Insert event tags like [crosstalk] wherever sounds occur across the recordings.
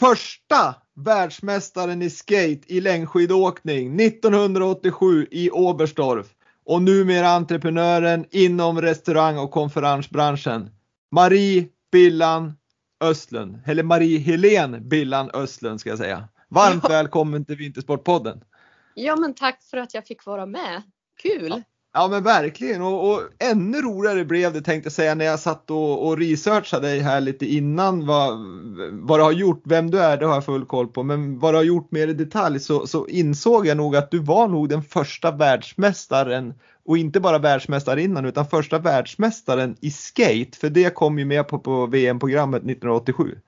Första världsmästaren i skate i längdskidåkning 1987 i Oberstdorf och numera entreprenören inom restaurang och konferensbranschen. Marie Billan Östlund, eller Marie Helén Billan Östlund ska jag säga. Varmt Ja. välkommen till Vintersportpodden. Ja, men tack för att jag fick vara med. Kul! Ja Ja men verkligen och, och ännu roligare blev det tänkte jag säga när jag satt och, och researchade dig här lite innan vad, vad du har gjort, vem du är det har jag full koll på men vad du har gjort mer i detalj så, så insåg jag nog att du var nog den första världsmästaren och inte bara världsmästarinnan utan första världsmästaren i skate för det kom ju med på, på VM-programmet 1987.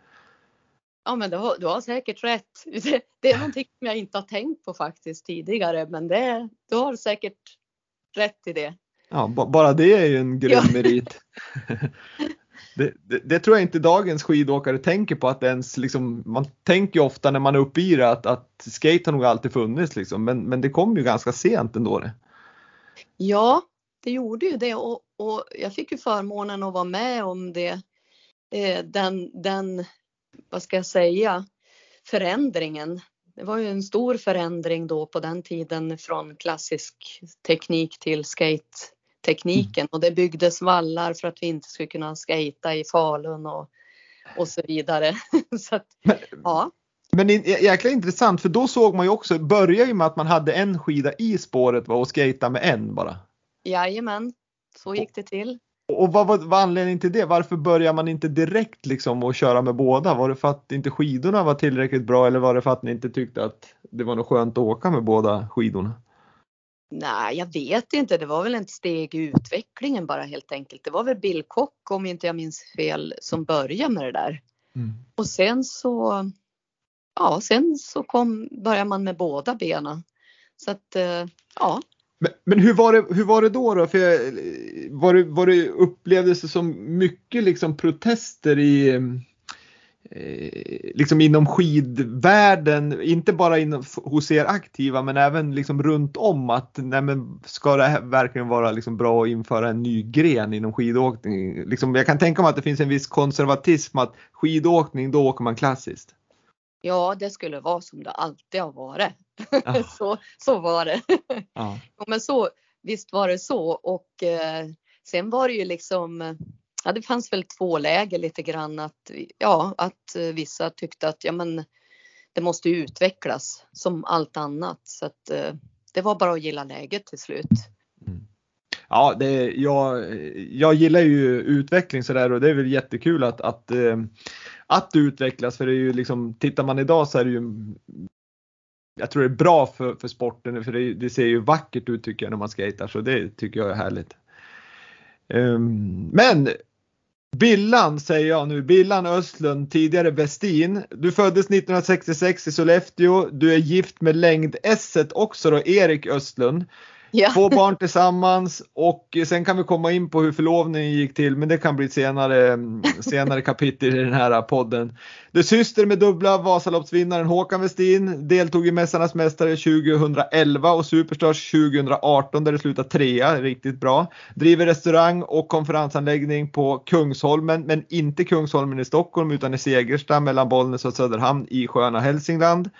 Ja, men du har, du har säkert rätt. [laughs] Det, det är någonting som jag inte har tänkt på faktiskt tidigare, men det, du har säkert rätt i det. Ja, ba- bara det är ju en grym merit. [laughs] Det, det, det tror jag inte dagens skidåkare tänker på att ens liksom, man tänker ju ofta när man är uppe i det att, att skate har nog alltid funnits liksom, men, men det kom ju ganska sent ändå. Det. Ja, det gjorde ju det och, och jag fick ju förmånen att vara med om det. Eh, den, den, vad ska jag säga, förändringen. Det var ju en stor förändring då på den tiden från klassisk teknik till skate-tekniken och det byggdes vallar för att vi inte skulle kunna skata i Falun och, och så vidare. [laughs] så att, Men, ja, men det är jäkla intressant för då såg man ju också, började ju med att man hade en skida i spåret va, och skata med en bara. jajamän, så gick det till. Och vad var, anledningen till det? Varför börjar man inte direkt liksom att köra med båda? Var det för att inte skidorna var tillräckligt bra eller var det för att ni inte tyckte att det var något skönt att åka med båda skidorna? Nej, jag vet inte. Det var väl ett steg i utvecklingen bara helt enkelt. Det var väl Bill Kock, om inte jag minns fel, som började med det där. Och sen så, ja, sen så kom, började man med båda benen. Så att, eh, ja, men, men hur, var det, hur var det då? då? För jag, var, det, var det upplevdes det som mycket liksom protester i eh, liksom inom skidvärlden, inte bara inom, hos er aktiva men även liksom runt om att nej men, ska det här verkligen vara liksom bra att införa en ny gren inom skidåkning? Liksom, jag kan tänka mig att det finns en viss konservatism att skidåkning då åker man klassiskt ja, det skulle vara som det alltid har varit. Ja. [laughs] så, så var det. Ja. Jo, men så, visst var det så och eh, sen var det ju liksom, ja det fanns väl två läger lite grann att, ja att eh, vissa tyckte att ja men det måste ju utvecklas som allt annat så att eh, det var bara att gilla läget till slut. Ja, det, jag, jag gillar ju utveckling sådär och det är väl jättekul att, att, eh, att det utvecklas för det är ju liksom, tittar man idag så är det ju jag tror det är bra för, för sporten för det, det ser ju vackert ut tycker jag när man skejtar så det tycker jag är härligt. Um, men Billan säger jag nu, Billan Östlund, tidigare Westin. Du föddes 1966 i Sollefteå. Du är gift med längd S också då, Erik Östlund. Ja. Två barn tillsammans och sen kan vi komma in på hur förlovningen gick till men det kan bli ett senare, mm, senare kapitel i den här podden. Det syster med dubbla Vasaloppsvinnaren Håkan Westin deltog i Mästarnas Mästare 2011 och Superstars 2018 där det slutade trea, riktigt bra. Driver restaurang och konferensanläggning på Kungsholmen men inte Kungsholmen i Stockholm utan i Segersta mellan Bollnäs och Söderhamn i sköna Hälsingland.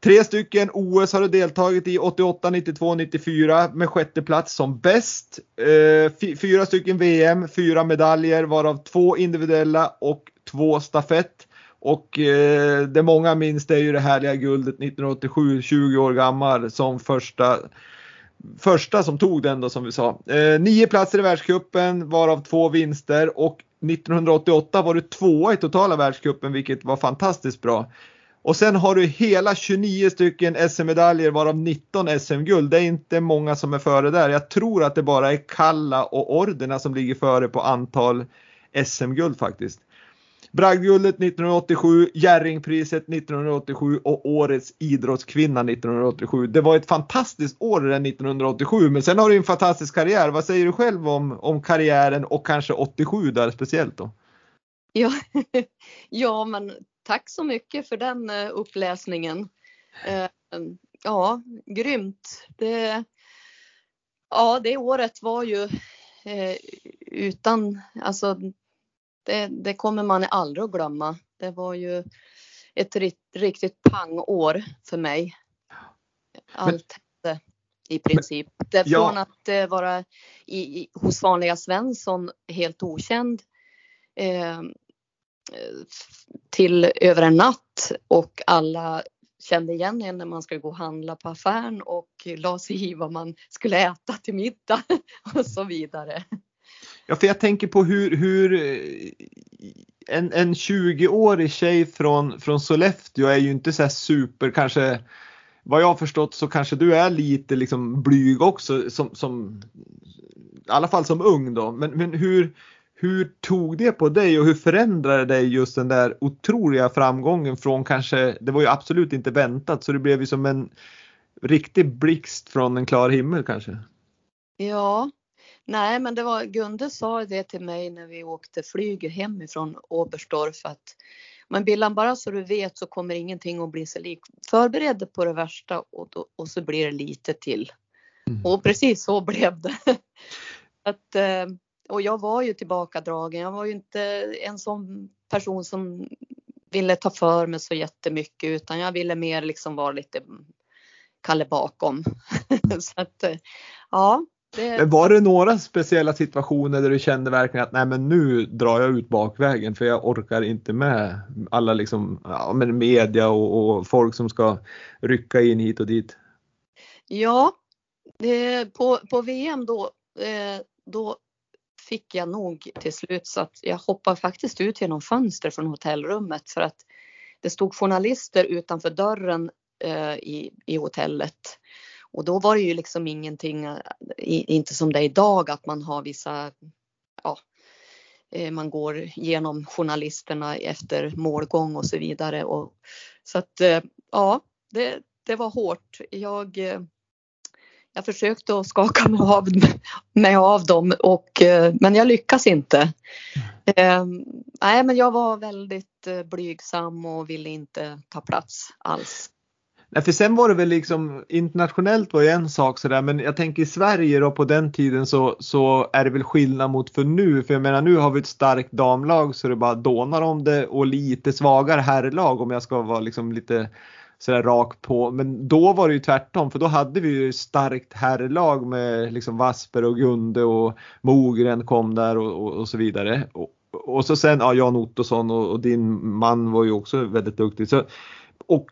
Tre stycken OS har du deltagit i 88, 92, 94 med sjätte plats som bäst. Eh, fyra stycken VM, fyra medaljer varav två individuella och två stafett. Och eh, det många minns det är ju det härliga guldet 1987, 20 år gammal som första första som tog den då som vi sa. Eh, nio platser i världskuppen varav två vinster och 1988 var du tvåa i totala världskuppen vilket var fantastiskt bra. Och sen har du hela 29 stycken SM-medaljer varav 19 SM-guld. Det är inte många som är före där. Jag tror att det bara är Kalla och Ordena som ligger före på antal SM-guld faktiskt. Bragdguldet 1987, Jerringpriset 1987 och Årets idrottskvinna 1987. Det var ett fantastiskt år det 1987 men sen har du en fantastisk karriär. Vad säger du själv om, om karriären och kanske 87 där speciellt då? Ja, [laughs] ja men tack så mycket för den eh, uppläsningen. Eh, ja, grymt. Det, ja, det året var ju eh, utan, alltså det, det, kommer man aldrig att glömma. Det var ju ett riktigt pangår för mig. Allt hände i princip. Det från ja. att vara i, hos vanliga Svensson helt okänd eh, Eh, till över en natt och alla kände igen en när man skulle gå och handla på affären och la sig i vad man skulle äta till middag [laughs] och så vidare. Ja, för jag tänker på hur, hur eh, en, en 20-årig tjej från, från Sollefteå är ju inte så här super kanske vad jag har förstått så kanske du är lite liksom blyg också som, som i alla fall som ung då. Men, men hur, hur tog det på dig och hur förändrade dig just den där otroliga framgången från kanske, det var ju absolut inte väntat så det blev ju som en riktig blixt från en klar himmel kanske? Ja, nej men det var Gunde sa det till mig när vi åkte flyg hemifrån Oberstdorf att men Billan bara så du vet så kommer ingenting att bli sig lik. Förbered på det värsta och, då, och så blir det lite till. Mm. Och precis så [laughs] blev det. att, eh, och jag var ju tillbakadragen. Jag var ju inte en sån person som ville ta för mig så jättemycket utan jag ville mer liksom vara lite Kalle bakom. [laughs] så att, ja. Det... Var det några speciella situationer där du kände verkligen att nej men nu drar jag ut bakvägen för jag orkar inte med alla liksom, ja, men media och, och folk som ska rycka in hit och dit? Ja, det, på, på VM då, eh, då fick jag nog till slut så att jag hoppade faktiskt ut genom fönster från hotellrummet för att det stod journalister utanför dörren eh, i, i hotellet. Och då var det ju liksom ingenting, eh, inte som det är idag att man har vissa, ja, eh, man går genom journalisterna efter målgång och så vidare. Och, så att eh, ja, det, det var hårt. Jag jag försökte att skaka mig av, mig av dem och, eh, men jag lyckas inte. Mm. nej, men jag var väldigt eh, blygsam och ville inte ta plats alls. Nej, för sen var det väl liksom internationellt var ju en sak sådär men jag tänker i Sverige då på den tiden så, så är det väl skillnad mot för nu. För jag menar nu har vi ett starkt damlag så det bara dånar om det och lite svagare herrlag om jag ska vara liksom lite sådär rakt på. Men då var det ju tvärtom för då hade vi ju starkt herrlag med liksom Vasper och Gunde och Mogren kom där och, och, och så vidare. Och, och, så sen ja, Jan Ottosson och, och, din man var ju också väldigt duktig. Så, och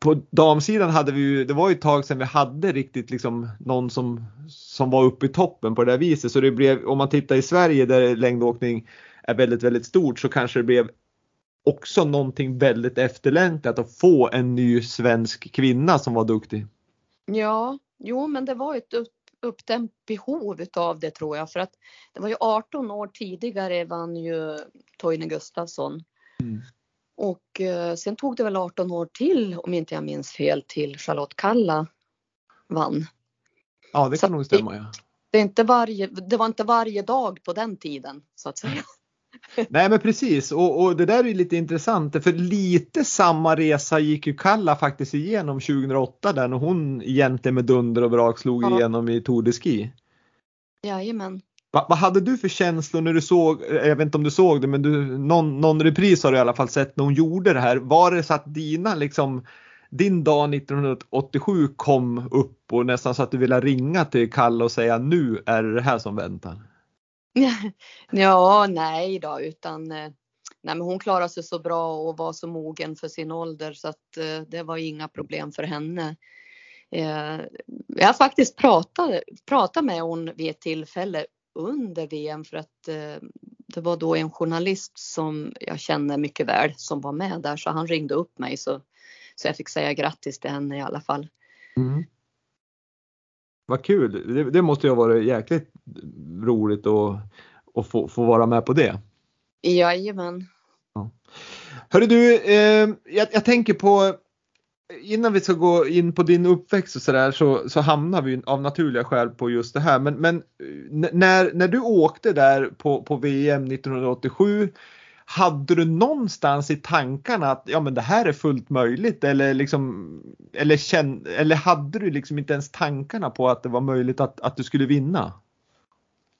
på damsidan hade vi ju, det var ju ett tag sedan vi hade riktigt liksom någon som, som var uppe i toppen på det där viset. Så det blev, om man tittar i Sverige där längdåkning är väldigt, väldigt stort så kanske det blev också någonting väldigt efterlängtat att få en ny svensk kvinna som var duktig. Ja, jo men det var ett upp, uppdämt behov utav det tror jag för att det var ju 18 år tidigare vann ju Toine Gustafsson. Mm. Och eh, sen tog det väl 18 år till om inte jag minns fel till Charlotte Kalla vann. Ja, det kan Så nog stämma. Ja. Det, är inte varje, det var inte varje dag på den tiden så att säga. Nej men precis och, och det där är lite intressant för lite samma resa gick ju Kalla faktiskt igenom 2008 där när hon egentligen med dunder och brak slog Ja. igenom i Tour de Ski. Jajamän. Va, vad hade du för känslor när du såg, jag vet inte om du såg det men du, någon, någon repris har du i alla fall sett när hon gjorde det här. Var det så att dina liksom din dag 1987 kom upp och nästan så att du ville ringa till Kalle och säga nu är det det här som väntar? [laughs] Ja, nej då, utan eh, nej, men hon klarade sig så bra och var så mogen för sin ålder så att eh, det var inga problem för henne. Eh, jag har faktiskt pratat, pratade med hon vid ett tillfälle under VM för att det var då en journalist som jag känner mycket väl som var med där så han ringde upp mig så, så jag fick säga grattis till henne i alla fall. Mm. Vad kul! Det, det måste ju ha varit jäkligt roligt att, att få, få vara med på det. Jajamän. Hörru du, eh, jag, jag tänker på Innan vi ska gå in på din uppväxt och sådär så, så hamnar vi av naturliga skäl på just det här. Men, men när, när du åkte där på, på VM 1987 hade du någonstans i tankarna att ja men det här är fullt möjligt eller liksom eller, känn, eller hade du liksom inte ens tankarna på att det var möjligt att, att du skulle vinna?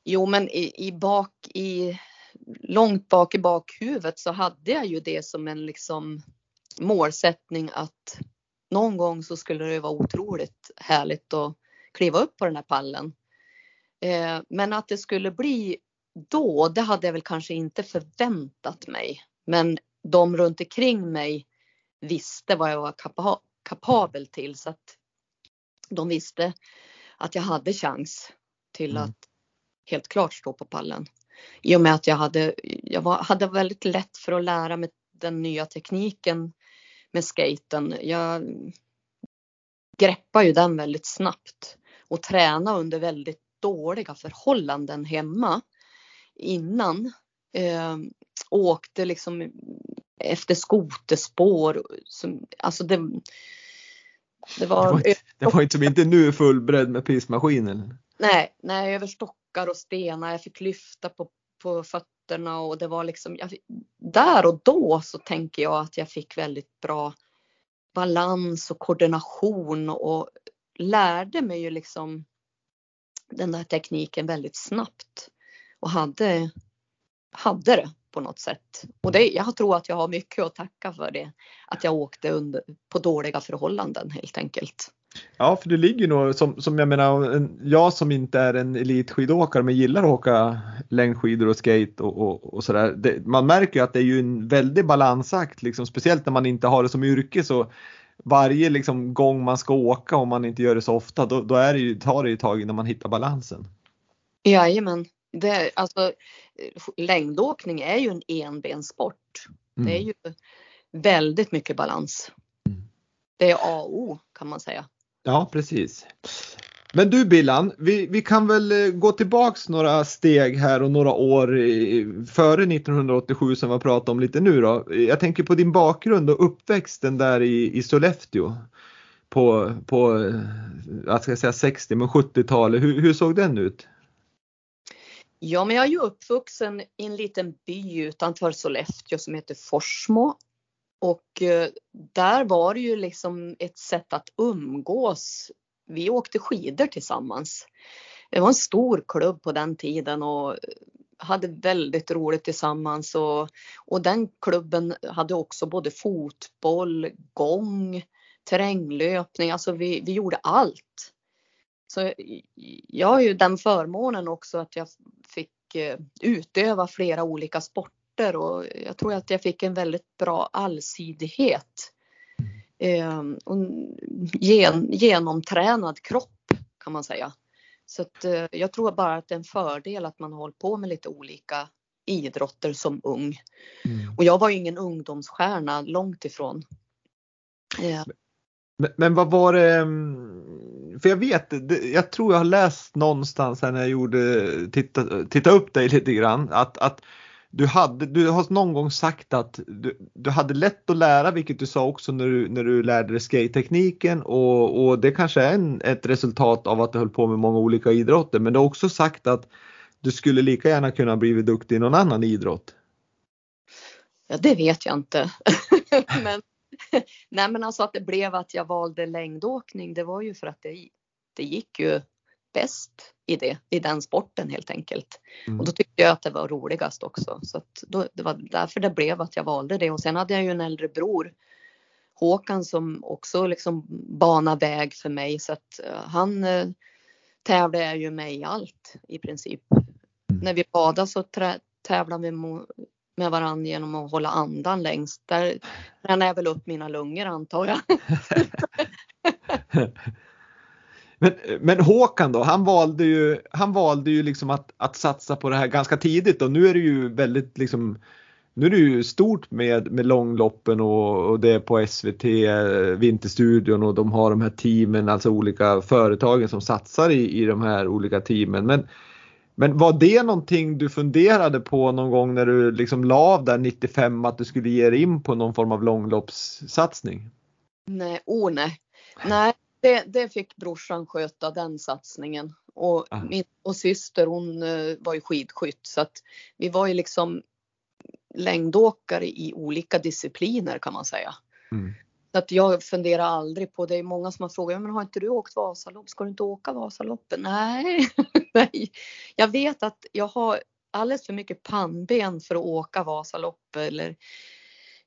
Jo, men i, i bak i långt bak i bakhuvudet så hade jag ju det som en liksom målsättning att någon gång så skulle det vara otroligt härligt att kliva upp på den här pallen. Eh, men att det skulle bli då, det hade jag väl kanske inte förväntat mig. Men de runt omkring mig visste vad jag var kapa kapabel till så att de visste att jag hade chans till Mm. att helt klart stå på pallen. I och med att jag hade, jag var, hade väldigt lätt för att lära mig den nya tekniken med skaten. Jag greppar ju den väldigt snabbt och träna under väldigt dåliga förhållanden hemma innan. Eh, åkte liksom efter skoterspår. Som, alltså det, det Det var, var, inte- det var inte som inte nu fullbredd med pissmaskinen. nej, nej, över stockar och stenar. Jag fick lyfta på, på fötterna och det var liksom, jag, där och då så tänker jag att jag fick väldigt bra balans och koordination och lärde mig ju liksom den där tekniken väldigt snabbt och hade, hade det på något sätt. Och det, jag tror att jag har mycket att tacka för det. Att jag åkte under, på dåliga förhållanden helt enkelt. Ja, för det ligger nog som, som jag menar, en, jag som inte är en elitskidåkare men gillar att åka längdskidor och skate och, och, och sådär. Det, man märker ju att det är ju en väldig balansakt, liksom, speciellt när man inte har det som yrke så varje liksom, gång man ska åka om man inte gör det så ofta då, då är det ju, tar det ju ett tag innan man hittar balansen. Jajamän. Det, alltså, längdåkning är ju en enbenssport. Det är ju väldigt mycket balans. Mm. Det är A och O kan man säga. Ja, precis. Men du Billan, vi, vi kan väl eh, gå tillbaks några steg här och några år i- före 1987 som vi har pratat om lite nu då. Jag tänker på din bakgrund och uppväxten där i, i Sollefteå på, på eh, jag ska säga 60 men 70-talet. Hur, hur såg den ut? Ja, men jag är ju uppvuxen i en liten by utanför Sollefteå som heter Forsmo. Och eh, där var det ju liksom ett sätt att umgås. Vi åkte skidor tillsammans. Det var en stor klubb på den tiden och eh, hade väldigt roligt tillsammans och, och den klubben hade också både fotboll, gång, terränglöpning, alltså vi, vi gjorde allt. Så jag har ju den förmånen också att jag fick eh, utöva flera olika sporter och jag tror att jag fick en väldigt bra allsidighet. Eh, och en gen, genomtränad kropp kan man säga. Så att, eh, jag tror bara att det är en fördel att man har hållit på med lite olika idrotter som ung. Och jag var ju ingen ungdomsstjärna, långt ifrån. Men, men vad var det, mm, för jag vet, jag tror jag har läst någonstans här när jag gjorde, titta, titta upp dig lite grann, att, att du, hade, du har någon gång sagt att du, du hade lätt att lära, vilket du sa också när du, när du lärde dig skate-tekniken och, och det kanske är en, ett resultat av att du höll på med många olika idrotter. Men du har också sagt att du skulle lika gärna kunna blivit duktig i någon annan idrott. Ja, det vet jag inte. [laughs] men, [laughs] nej, men alltså att det blev att jag valde längdåkning, det var ju för att det, det gick ju bäst i det, i den sporten helt enkelt. Mm. Och då tyckte jag att det var roligast också. Så att då, det var därför det blev att jag valde det. Och sen hade jag ju en äldre bror, Håkan, som också liksom banade väg för mig. Så att uh, han uh, tävlade ju med i allt i princip. Mm. När vi badade så tävlade vi med varandra genom att hålla andan längst. Där [laughs] tränade jag väl upp mina lungor antar jag. [laughs] Men, men Håkan då, han valde ju, han valde ju liksom att, att satsa på det här ganska tidigt och nu är det ju väldigt liksom nu är det ju stort med, med långloppen och, och det är på SVT, Vinterstudion och de har de här teamen, alltså olika företagen som satsar i, i de här olika teamen. Men, men var det någonting du funderade på någon gång när du liksom la av där 95 att du skulle ge dig in på någon form av långloppssatsning? Nej, oh nej. Nej, det, det fick brorsan sköta den satsningen. Och, ah. min, och syster hon uh, var ju skidskytt så att vi var ju liksom längdåkare i olika discipliner kan man säga. Mm. Så att jag funderar aldrig på, det är många som har frågat, men har inte du åkt Vasalopp? Ska du inte åka Vasaloppet? Nej, [laughs] nej. Jag vet att jag har alldeles för mycket pannben för att åka Vasaloppet eller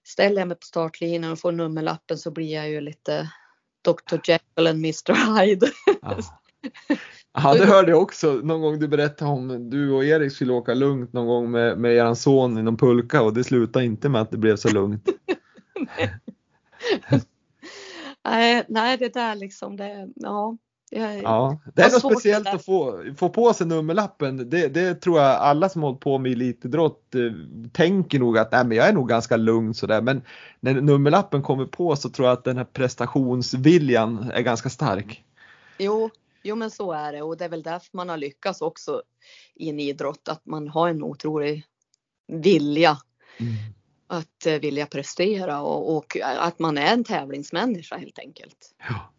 ställer jag mig på startlinjen och får nummerlappen så blir jag ju lite Dr Jekyll and Mr Hyde. Ja. Ja, det hörde jag också någon gång du berättade om du och Erik skulle åka lugnt någon gång med, med er son i någon pulka och det slutade inte med att det blev så lugnt. [laughs] nej, nej, det där liksom, det, ja. Jag, ja, det är något speciellt att få, få på sig nummerlappen. Det, det tror jag alla som hållit på med elitidrott eh, tänker nog att nej, men jag är nog ganska lugn sådär. Men när nummerlappen kommer på så tror jag att den här prestationsviljan är ganska stark. Jo, jo men så är det och det är väl därför man har lyckats också i en idrott att man har en otrolig vilja. Mm. Att eh, vilja prestera och, och, att man är en tävlingsmänniska helt enkelt. Ja.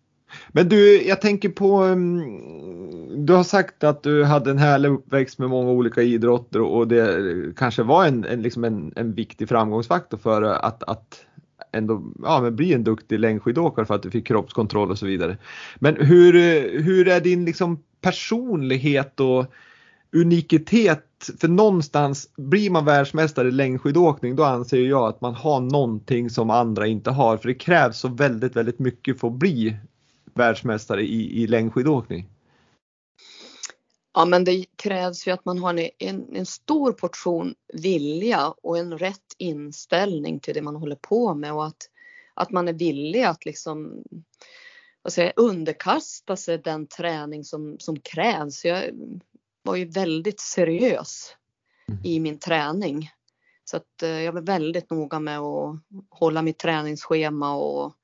Men du, jag tänker på, mm, du har sagt att du hade en härlig uppväxt med många olika idrotter och det kanske var en, en, liksom en, en viktig framgångsfaktor för att, att ändå ja, men bli en duktig längdskidåkare för att du fick kroppskontroll och så vidare. Men hur, hur är din liksom personlighet och unikitet? För någonstans blir man världsmästare i längdskidåkning då anser jag att man har någonting som andra inte har för det krävs så väldigt, väldigt mycket för att bli världsmästare i, i längdskidåkning? Ja, men det krävs ju att man har en, en stor portion vilja och en rätt inställning till det man håller på med och att, att man är villig att liksom vad säger, underkasta sig den träning som, som krävs. Jag var ju väldigt seriös mm. i min träning. Så att eh, jag var väldigt noga med att hålla mitt träningsschema och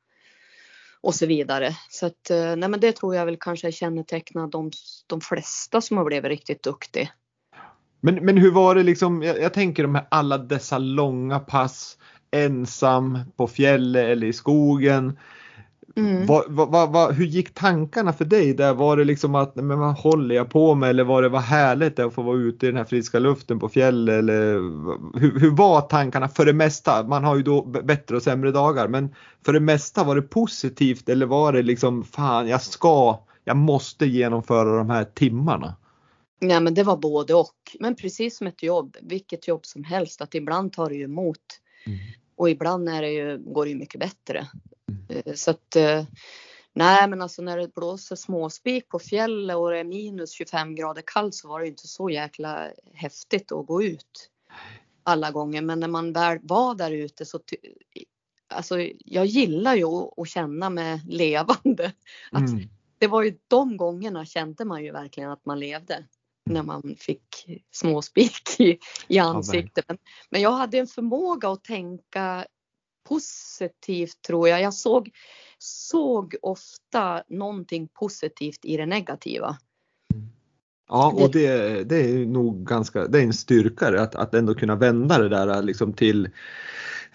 och så vidare. Så att, eh, nej men det tror jag väl kanske kännetecknar de, de flesta som har blivit riktigt duktig. Men, men hur var det liksom, jag, jag tänker de här alla dessa långa pass ensam på fjället eller i skogen. Mm. Vad, vad, vad, hur gick tankarna för dig där? Var det liksom att, men vad håller jag på med? Eller var det vad härligt att få vara ute i den här friska luften på fjället? Eller hur, hur var tankarna för det mesta? Man har ju då bättre och sämre dagar, men för det mesta var det positivt eller var det liksom fan, jag ska, jag måste genomföra de här timmarna? Nej, men det var både och. Men precis som ett jobb, vilket jobb som helst, att ibland tar det ju emot. Mm. Och ibland är det ju, går det ju mycket bättre. Eh, så att eh, nej, men alltså när det blåser småspik på fjället och det är minus 25 grader kallt så var det inte så jäkla häftigt att gå ut alla gånger. Men när man väl var där ute så alltså jag gillar ju att känna mig [laughs] levande. Att mm. Det var ju de gångerna kände man ju verkligen att man levde när man fick småspik i, i ansiktet. Men, men jag hade en förmåga att tänka positivt tror jag. Jag såg, såg ofta någonting positivt i det negativa. Ja, och det, det är nog ganska, det är en styrka att, att ändå kunna vända det där liksom till,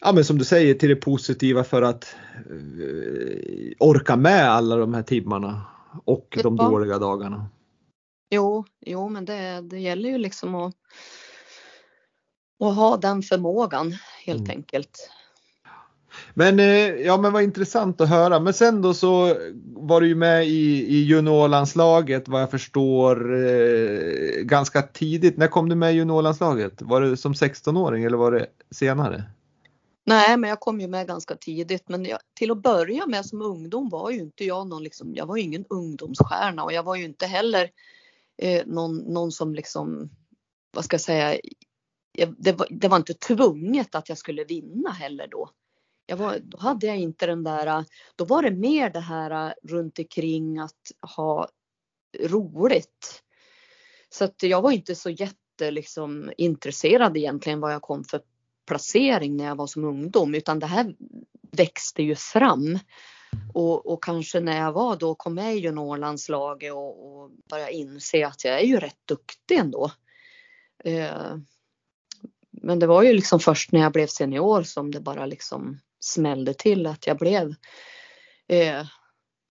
ja men som du säger, till det positiva för att uh, orka med alla de här timmarna och ja. de dåliga dagarna. Jo, jo men det, det gäller ju liksom att, att ha den förmågan helt mm. enkelt. Men eh, ja, men vad intressant att höra. Men sen då så var du ju med i, i juniorlandslaget vad jag förstår eh, ganska tidigt. När kom du med i juniorlandslaget? Var det som 16-åring eller var det senare? Nej, men jag kom ju med ganska tidigt. Men jag, till att börja med som ungdom var ju inte jag någon liksom, jag var ju ingen ungdomsstjärna och jag var ju inte heller eh, någon, någon som liksom, vad ska jag säga, det var, det var inte tvunget att jag skulle vinna heller då jag var, då hade jag inte den där, då var det mer det här äh, runt omkring att ha roligt. Så att jag var inte så jätte liksom intresserad egentligen vad jag kom för placering när jag var som ungdom utan det här växte ju fram. Och, och kanske när jag var då kom med i juniorlandslaget och, och började inse att jag är ju rätt duktig ändå. Eh, men det var ju liksom först när jag blev senior som det bara liksom smällde till att jag blev eh,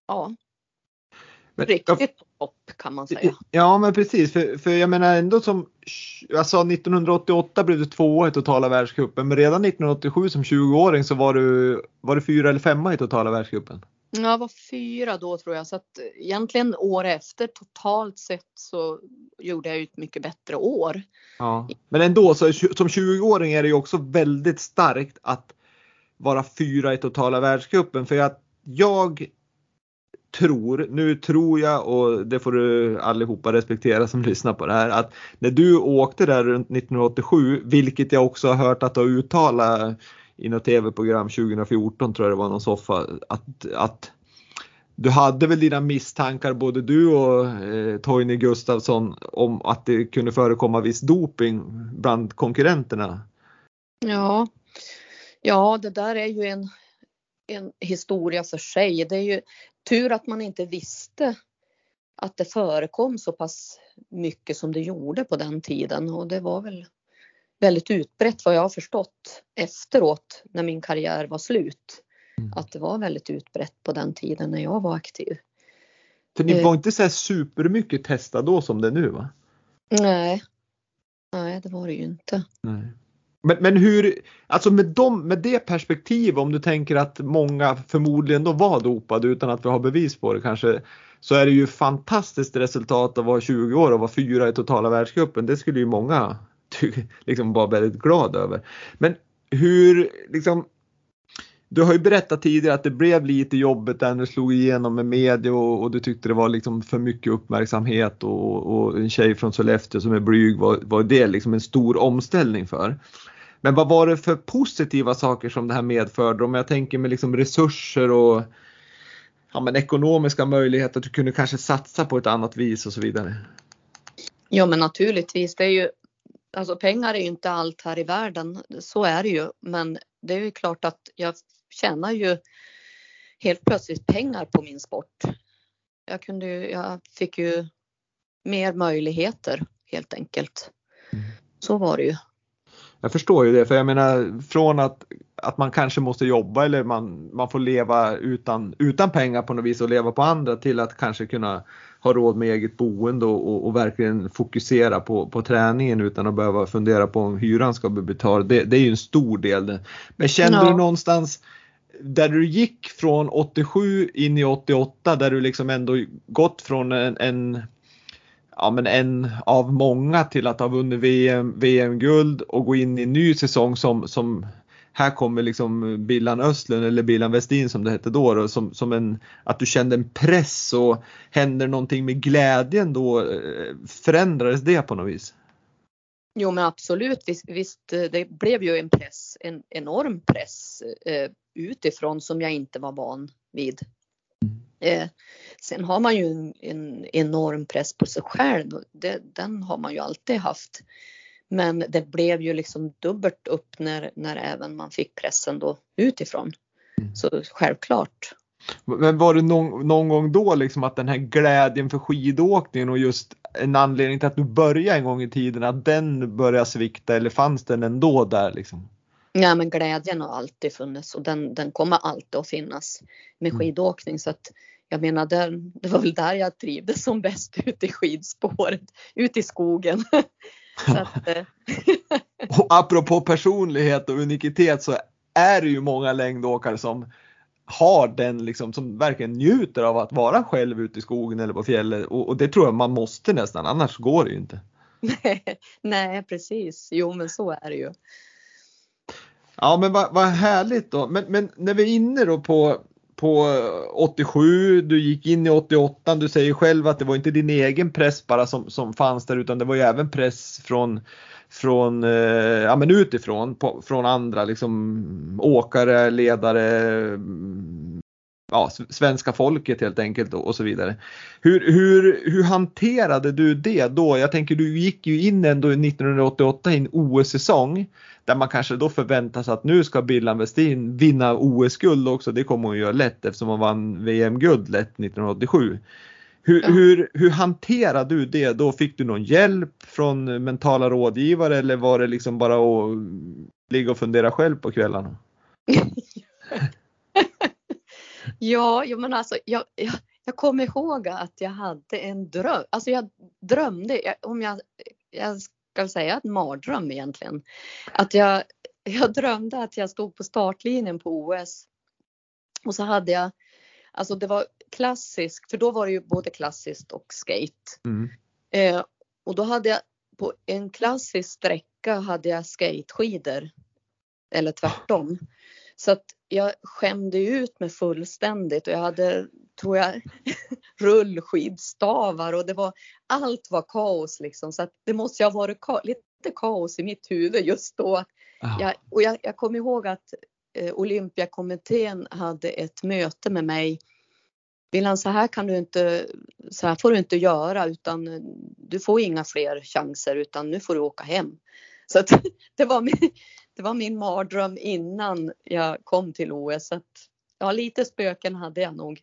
ja, men, riktigt topp kan man säga. Ja men precis, för, för jag menar ändå som, jag sa 1988 blev du tvåa i totala världscupen men redan 1987 som 20-åring så var du, var du fyra eller femma i totala världscupen. Jag var fyra då tror jag så att egentligen år efter totalt sett så gjorde jag ett mycket bättre år. Ja, men ändå så som 20-åring är det ju också väldigt starkt att vara fyra i totala världscupen för att jag tror, nu tror jag och det får du allihopa respektera som [laughs] lyssnar på det här, att när du åkte där runt 1987, vilket jag också har hört att du har uttalat i något tv-program 2014 tror jag det var någon soffa, att, att du hade väl dina misstankar både du och eh, Toini Gustafsson om att det kunde förekomma viss doping bland konkurrenterna? Ja, Ja, det där är ju en, en historia för sig. Det är ju tur att man inte visste att det förekom så pass mycket som det gjorde på den tiden och det var väl väldigt utbrett vad jag har förstått efteråt när min karriär var slut. Mm. Att det var väldigt utbrett på den tiden när jag var aktiv. För ni var eh. inte så här supermycket testade då som det är nu va? Nej. Nej, det var det ju inte. Nej. Men, men hur, alltså med, dem, med det perspektivet om du tänker att många förmodligen då var dopade utan att vi har bevis på det kanske så är det ju fantastiskt resultat att vara 20 år och vara fyra i totala världscupen. Det skulle ju många liksom vara väldigt glada över. Men hur, liksom, du har ju berättat tidigare att det blev lite jobbigt när du slog igenom med media och, och, du tyckte det var liksom för mycket uppmärksamhet och, och en tjej från Sollefteå som är blyg var, var det liksom en stor omställning för. Men vad var det för positiva saker som det här medförde? Om jag tänker med liksom resurser och ja, men ekonomiska möjligheter att du kunde kanske satsa på ett annat vis och så vidare. Ja men naturligtvis, det är ju Alltså pengar är ju inte allt här i världen, så är det ju. Men det är ju klart att jag tjänar ju helt plötsligt pengar på min sport. Jag, kunde, jag fick ju mer möjligheter helt enkelt. Mm. Så var det ju. Jag förstår ju det, för jag menar från att, att man kanske måste jobba eller man, man får leva utan, utan pengar på något vis och leva på andra till att kanske kunna ha råd med eget boende och, och, och verkligen fokusera på, på träningen utan att behöva fundera på om hyran ska bli betald. Det, det är ju en stor del. Men kände ja. du någonstans där du gick från 87 in i 88 där du liksom ändå gått från en, en ja, men en av många till att ha vunnit VM, VM-guld och gå in i en ny säsong som, som här kommer liksom Billan Östlund eller Billan Westin som det hette då, då som, som en, att du kände en press och händer någonting med glädjen då, eh, förändrades det på något vis? Jo men absolut, visst, visst eh, det blev ju en press, en enorm press eh, utifrån som jag inte var van vid. Eh, sen har man ju en, en, enorm press på sig själv. Det, den har man ju alltid haft. Men det blev ju liksom dubbelt upp när, när även man fick pressen då utifrån. Mm. Så självklart. Men var det någon, någon gång då liksom att den här glädjen för skidåkningen och just en anledning till att du började en gång i tiden, att den började svikta eller fanns den ändå där liksom? Ja men glädjen har alltid funnits och den, den kommer alltid att finnas med Mm. skidåkning så att jag menar där, det var väl där jag trivdes som bäst [laughs] ute i skidspåret, ute i skogen. [laughs] att, eh, [laughs] Och apropå personlighet och unikitet så är det ju många längdåkare som har den liksom, som verkligen njuter av att vara själv ute i skogen eller på fjället och, och det tror jag man måste nästan, annars går det ju inte. nej precis, jo men så är det ju. Ja men vad, vad härligt då. Men, men när vi är inne då på, på 87, du gick in i 88, du säger själv att det var inte din egen press bara som, som fanns där utan det var ju även press från från, eh, ja men utifrån, på, från andra liksom åkare, ledare, ja, svenska folket helt enkelt och, och så vidare. Hur, hur, hur hanterade du det då? Jag tänker du gick ju in ändå 1988 i en OS-säsong där man kanske då förväntar sig att nu ska Billan Westin vinna OS-guld också. Det kommer hon göra lätt eftersom hon vann VM-guld lätt 1987. Hur, Ja. hur, hur hanterade du det då? Fick du någon hjälp från mentala rådgivare eller var det liksom bara att ligga och fundera själv på kvällarna? [laughs] Ja, jo, men alltså jag, jag, jag kommer ihåg att jag hade en dröm. Alltså jag drömde, jag, om jag, jag ska säga en mardröm egentligen. Att jag, jag drömde att jag stod på startlinjen på OS. Och så hade jag, alltså det var klassiskt, för då var det ju både klassiskt och skate. Mm. Eh, och då hade jag på en klassisk sträcka hade jag skateskidor. Eller tvärtom. Så att jag skämde ut mig fullständigt och jag hade, tror jag, [laughs] rullskidstavar och det var, allt var kaos liksom. Så att det måste ha varit ka- lite kaos i mitt huvud just då. Ja. Jag, och jag, jag kommer ihåg att eh, Olympiakommittén hade ett möte med mig. Willan, så här kan du inte, så här får du inte göra utan eh, du får inga fler chanser utan nu får du åka hem. Så att, [laughs] det, var min, det var min mardröm innan jag kom till OS. Att, ja, lite spöken hade jag nog.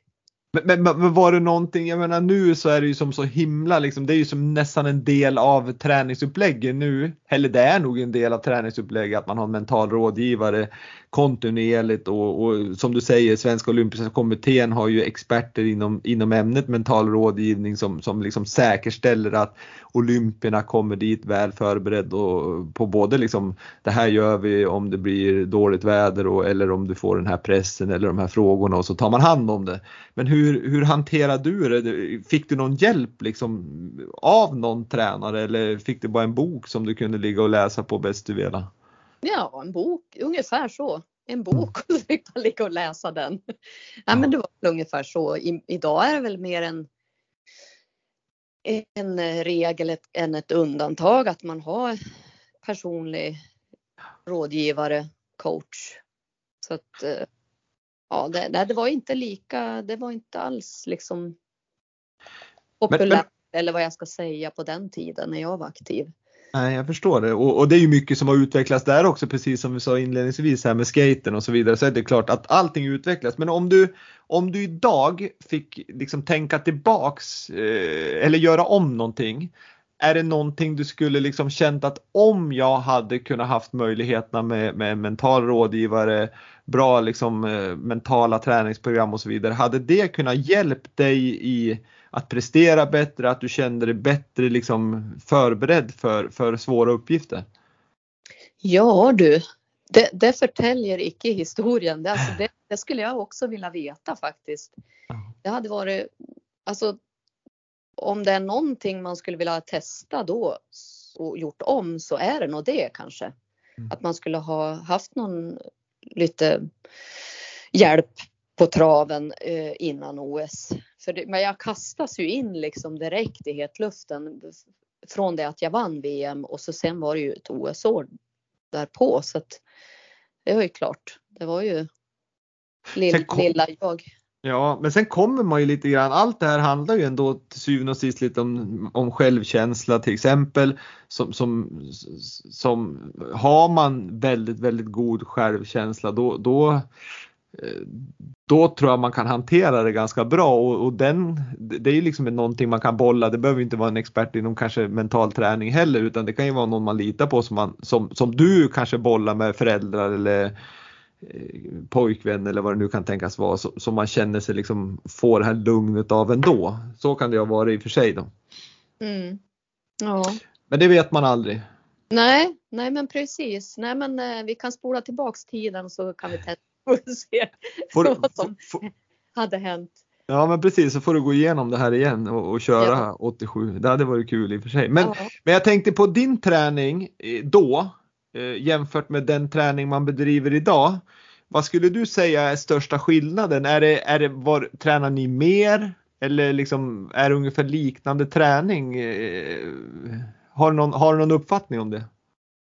Men, men, men var det någonting, jag menar nu så är det ju som så himla liksom, det är ju som nästan en del av träningsupplägget nu. Eller det är nog en del av träningsupplägget att man har en mental rådgivare kontinuerligt och, och som du säger Svenska Olympiska Kommittén har ju experter inom, inom ämnet mental rådgivning som, som liksom säkerställer att olympierna kommer dit väl förberedd och på både liksom det här gör vi om det blir dåligt väder och, eller om du får den här pressen eller de här frågorna och så tar man hand om det. Men hur, hur hanterade du det? Fick du någon hjälp liksom av någon tränare eller fick du bara en bok som du kunde ligga och läsa på bäst du ville? Ja, en bok, ungefär så. En bok och så fick man ligga och läsa den. Ja, men det var väl ungefär så. I, idag är det väl mer en, en regel ett, än ett undantag att man har personlig rådgivare, coach. Så att eh, ja, det, det, det var inte lika, det var inte alls liksom populärt eller vad jag ska säga på den tiden när jag var aktiv. Nej, jag förstår det och, och, det är ju mycket som har utvecklats där också precis som vi sa inledningsvis här med skaten och så vidare så är det klart att allting utvecklas. Men om du, om du idag fick liksom tänka tillbaks eh, eller göra om någonting. Är det någonting du skulle liksom känt att om jag hade kunnat haft möjligheterna med, med mental rådgivare, bra liksom eh, mentala träningsprogram och så vidare. Hade det kunnat hjälpt dig i att prestera bättre, att du kände dig bättre liksom förberedd för, för svåra uppgifter? Ja du, det, det förtäljer icke historien. Det, alltså det, det, skulle jag också vilja veta faktiskt. Det hade varit, alltså om det är någonting man skulle vilja testa då och gjort om så är det nog det kanske. Mm. Att man skulle ha haft någon lite hjälp på traven eh, innan OS. För det, men jag kastas ju in liksom direkt i hetluften från det att jag vann VM och så sen var det ju ett OS-år därpå så att det var ju klart. Det var ju lill, kom, lilla jag. Ja, men sen kommer man ju lite grann. Allt det här handlar ju ändå till syvende och sist lite om, om självkänsla till exempel. Som, som, som har man väldigt, väldigt god självkänsla då, då eh, då tror jag man kan hantera det ganska bra och, och den, det är ju liksom någonting man kan bolla. Det behöver inte vara en expert inom kanske mental träning heller utan det kan ju vara någon man litar på som, man, som, som du kanske bollar med föräldrar eller eh, pojkvän eller vad det nu kan tänkas vara som man känner sig liksom får det här lugnet av ändå. Så kan det ju vara i och för sig då. Mm. Ja. Men det vet man aldrig. Nej, nej men precis. Nej men eh, vi kan spola tillbaks tiden så kan vi testa och se [laughs] Får, vad som får, hade hänt. Ja men precis så får du gå igenom det här igen och, och köra Ja. 87. Det hade varit kul i och för sig. Men, Ja. men jag tänkte på din träning eh, då eh, Eh, jämfört med den träning man bedriver idag. Vad skulle du säga är största skillnaden? Är det, är det var, tränar ni mer eller liksom är det ungefär liknande träning? Eh, Har du någon, har du någon uppfattning om det?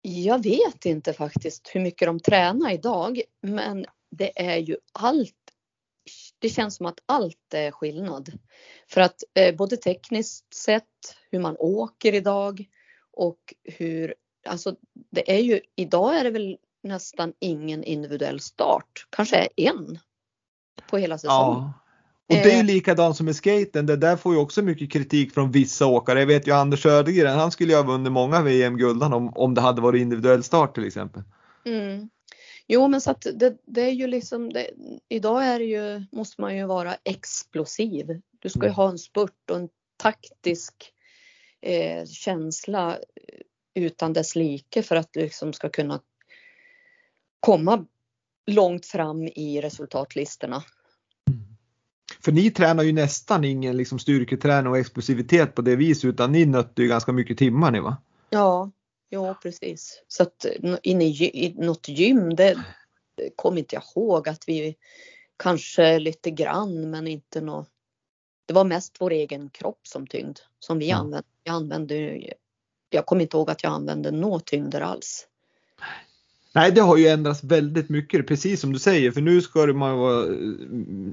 Jag vet inte faktiskt hur mycket de tränar idag, men det är ju allt. Det känns som att allt är skillnad. För att eh, både tekniskt sett, hur man åker idag och hur, alltså det är ju, idag är det väl nästan ingen individuell start, kanske en på hela säsongen. Och det är ju Eh. likadant som med skaten. Det där får ju också mycket kritik från vissa åkare. Jag vet ju Anders Södergren, han skulle ju ha vunnit många VM-guld om, om det hade varit individuell start till exempel. Mm. Jo, men så att det, det är ju liksom, det, idag är ju, måste man ju vara explosiv. Du ska ju Mm. ha en spurt och en taktisk eh, känsla utan dess like för att liksom ska kunna komma långt fram i resultatlistorna. För ni tränar ju nästan ingen liksom styrketräning och explosivitet på det viset utan ni nötte ju ganska mycket timmar ni va? Ja, ja precis. Så att inne i, i något gym, det, kommer inte jag ihåg att vi kanske lite grann men inte nå. Det var mest vår egen kropp som tyngd som vi Ja. använde. Jag använde jag kommer inte ihåg att jag använde några tyngder alls. Nej, det har ju ändrats väldigt mycket, precis som du säger, för nu ska man vara eh,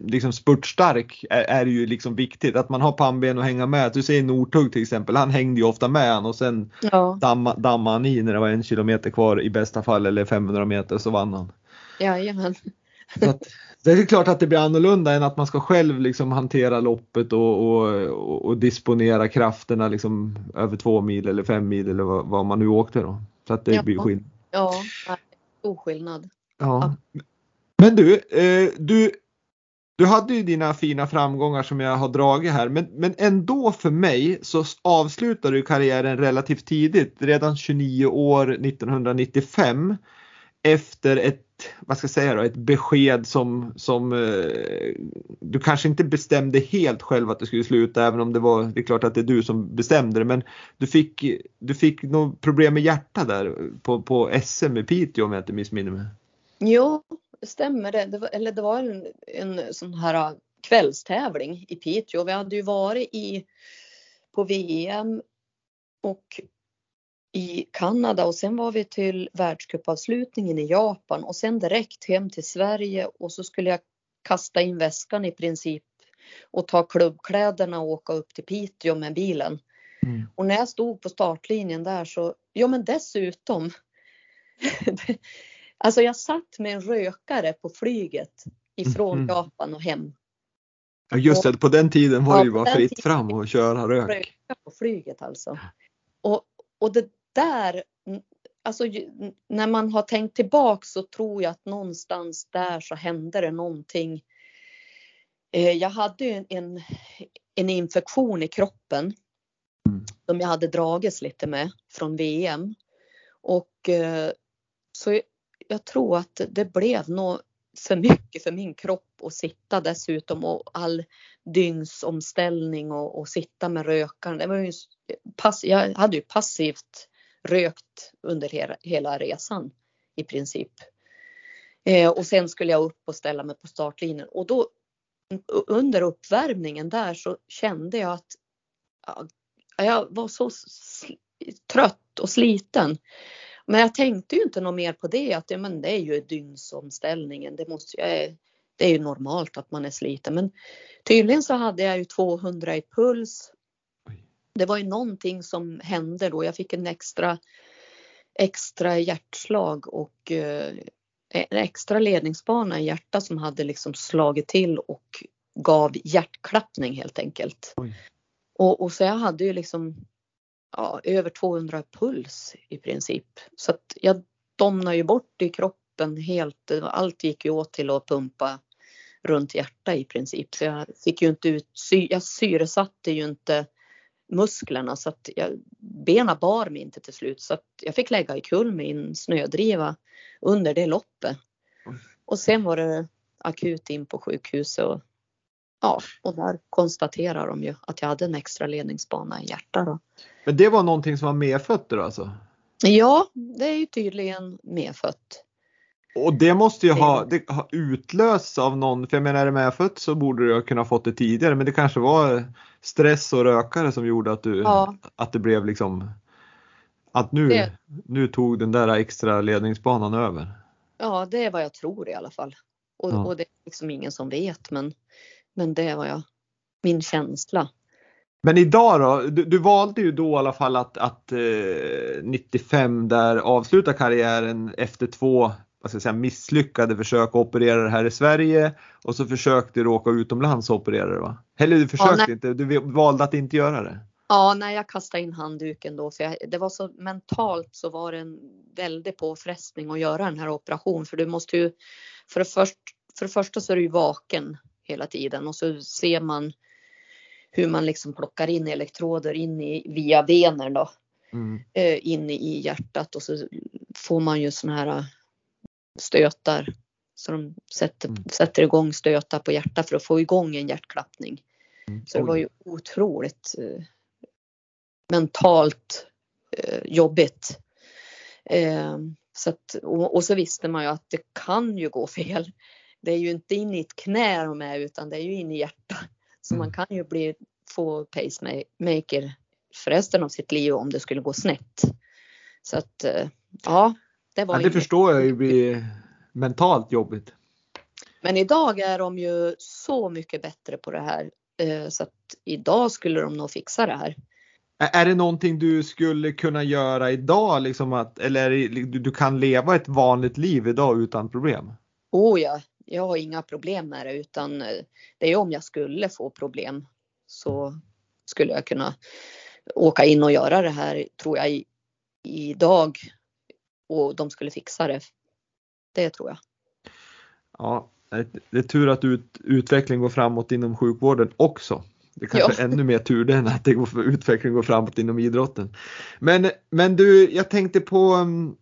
liksom spurtstark är, är ju liksom viktigt, att man har pannben och hänga med. Du säger Northug till exempel, han hängde ju ofta med han och sen Ja, damma, dammade han i när det var en kilometer kvar i bästa fall eller 500 meter så vann han. jajamän. Så att, [laughs] det är klart att det blir annorlunda än att man ska själv liksom hantera loppet och, och, och, disponera krafterna liksom över två mil eller fem mil eller vad, vad man nu åkte då. Så att det Ja. blir skillnad. Ja, nej, stor skillnad. Ja. Men du, eh, du, du hade ju dina fina framgångar som jag har dragit här men, men ändå för mig så avslutade du karriären relativt tidigt, redan 29 år 1995 efter ett, vad ska jag säga då, ett besked som, som eh, du kanske inte bestämde helt själv att du skulle sluta även om det var, det är klart att det är du som bestämde det men du fick, du fick något problem med hjärta där på, på SM i Piteå om jag inte missminner mig. Jo, det stämmer det. det var, eller det var en, en sån här äh, kvällstävling i Piteå. Vi hade ju varit i, på VM och i Kanada och sen var vi till världscupavslutningen i Japan och sen direkt hem till Sverige och så skulle jag kasta in väskan i princip och ta klubbkläderna och åka upp till Piteå med bilen. Mm. Och när jag stod på startlinjen där så, ja men dessutom. [laughs] alltså jag satt med en rökare på flyget ifrån Mhm. Japan och hem. Ja just det, på den tiden var det ju bara fritt fram och köra rök. Röka på flyget alltså. Och, och det där, alltså när man har tänkt tillbaks så tror jag att någonstans där så hände det någonting. Eh, Jag hade ju en, en, infektion i kroppen Mm. som jag hade dragits lite med från VM. Och eh, så jag, tror att det blev nog för mycket för min kropp att sitta dessutom och all dygnsomställning och, och sitta med rökaren. Det var ju pass, jag hade ju passivt rökt under hela, hela resan i princip. Eh, och sen skulle jag upp och ställa mig på startlinjen och då under uppvärmningen där så kände jag att ja, jag var så trött och sliten. Men jag tänkte ju inte något mer på det att ja, men det är ju dygnsomställningen. Det, måste, jag, eh, det är ju normalt att man är sliten. Men tydligen så hade jag ju 200 i puls. Det var ju någonting som hände då. Jag fick en extra, extra hjärtslag och eh, en extra ledningsbana i hjärtat som hade liksom slagit till och gav hjärtklappning helt enkelt. Och, och så jag hade ju liksom ja, över 200 puls i princip. Så att jag domnade ju bort i kroppen helt. Allt gick ju åt till att pumpa runt hjärtat i princip. Så jag fick ju inte ut, jag syresatte ju inte musklerna så att jag, bena bar mig inte till slut så att jag fick lägga i kull med en snödriva under det loppet. Och sen var det akut in på sjukhuset och ja, och där konstaterar de ju att jag hade en extra ledningsbana i hjärtat. Då. Men det var någonting som var medfött då alltså? Ja, det är ju tydligen medfött. Och det måste ju ha, det, ha utlösts av någon, för jag menar är det medfött så borde du ha kunnat fått det tidigare men det kanske var stress och rökare som gjorde att, du, ja. att det blev liksom att nu, det. nu tog den där extra ledningsbanan över. Ja, det är vad jag tror i alla fall. Och, ja. och det är liksom ingen som vet men, men det är vad jag, min känsla. Men idag då? Du, du, valde ju då i alla fall att, att eh, 95 där avsluta karriären efter två vad ska jag säga, misslyckade försök att operera det här i Sverige och så försökte du åka utomlands och operera det va? Eller du försökte ja, inte, du valde att inte göra det? Ja, när jag kastade in handduken då för jag, det var så mentalt så var det en väldig påfrestning att göra den här operationen för du måste ju för det, först, för det första så är du ju vaken hela tiden och så ser man hur man liksom plockar in elektroder in i, via venen då. Mm. Eh, in i hjärtat och så får man ju såna här stötar. Så de sätter, mm. sätter igång stötar på hjärtat för att få igång en hjärtklappning. Mm. Så det var ju otroligt eh, mentalt eh, jobbigt. Eh, så att, och, och, så visste man ju att det kan ju gå fel. Det är ju inte in i ett knä de är utan det är ju in i hjärtat. Så mm. man kan ju bli, få pacemaker för resten av sitt liv om det skulle gå snett. Så att eh, ja, det var ja, det förstår jag ju blir mentalt jobbigt. Men idag är de ju så mycket bättre på det här eh, så att idag skulle de nog fixa det här. Är det någonting du skulle kunna göra idag liksom att, eller du kan leva ett vanligt liv idag utan problem? Oh ja, jag har inga problem med det utan eh, det är om jag skulle få problem så skulle jag kunna åka in och göra det här tror jag idag och de skulle fixa det. Det tror jag. Ja, det är tur att ut, utveckling går framåt inom sjukvården också. Det kanske ja. är ännu mer tur det än att det går, utveckling går framåt inom idrotten. Men, men du, jag tänkte på mm,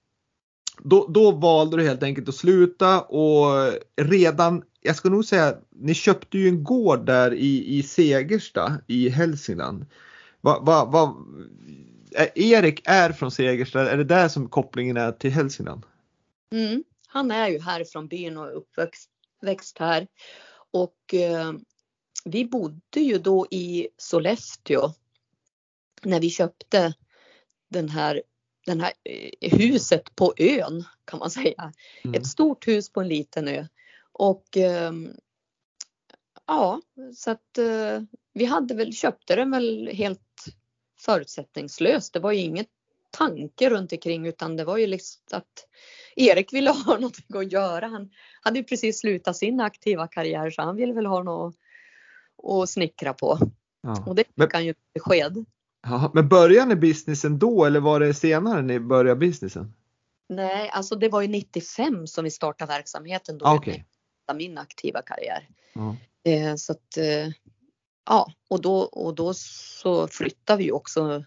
då, då valde du helt enkelt att sluta och redan, jag ska nog säga, ni köpte ju en gård där i, i Segersta i Hälsingland. Va, va, va, Erik är från Segersta, är det där som kopplingen är till Hälsingland? Mm, han är ju härifrån byn och uppväxt här. Och eh, vi bodde ju då i Sollefteå när vi köpte den här, den här eh, huset på ön kan man säga. Mm. Ett stort hus på en liten ö. Och eh, ja, så att eh, vi hade väl, köpte den väl helt förutsättningslöst. Det var ju inget tanke runt omkring utan det var ju liksom att Erik ville ha [laughs] någonting att göra. Han hade ju precis slutat sin aktiva karriär så han ville väl ha något att snickra på. Ja. Och det fick han ju besked. Ja, men började ni businessen då eller var det senare ni började businessen? Nej, alltså det var ju 95 som vi startade verksamheten då. Ah, okay. Min aktiva karriär. Ja. Eh, så att eh, ja, och då, och då så flyttade vi också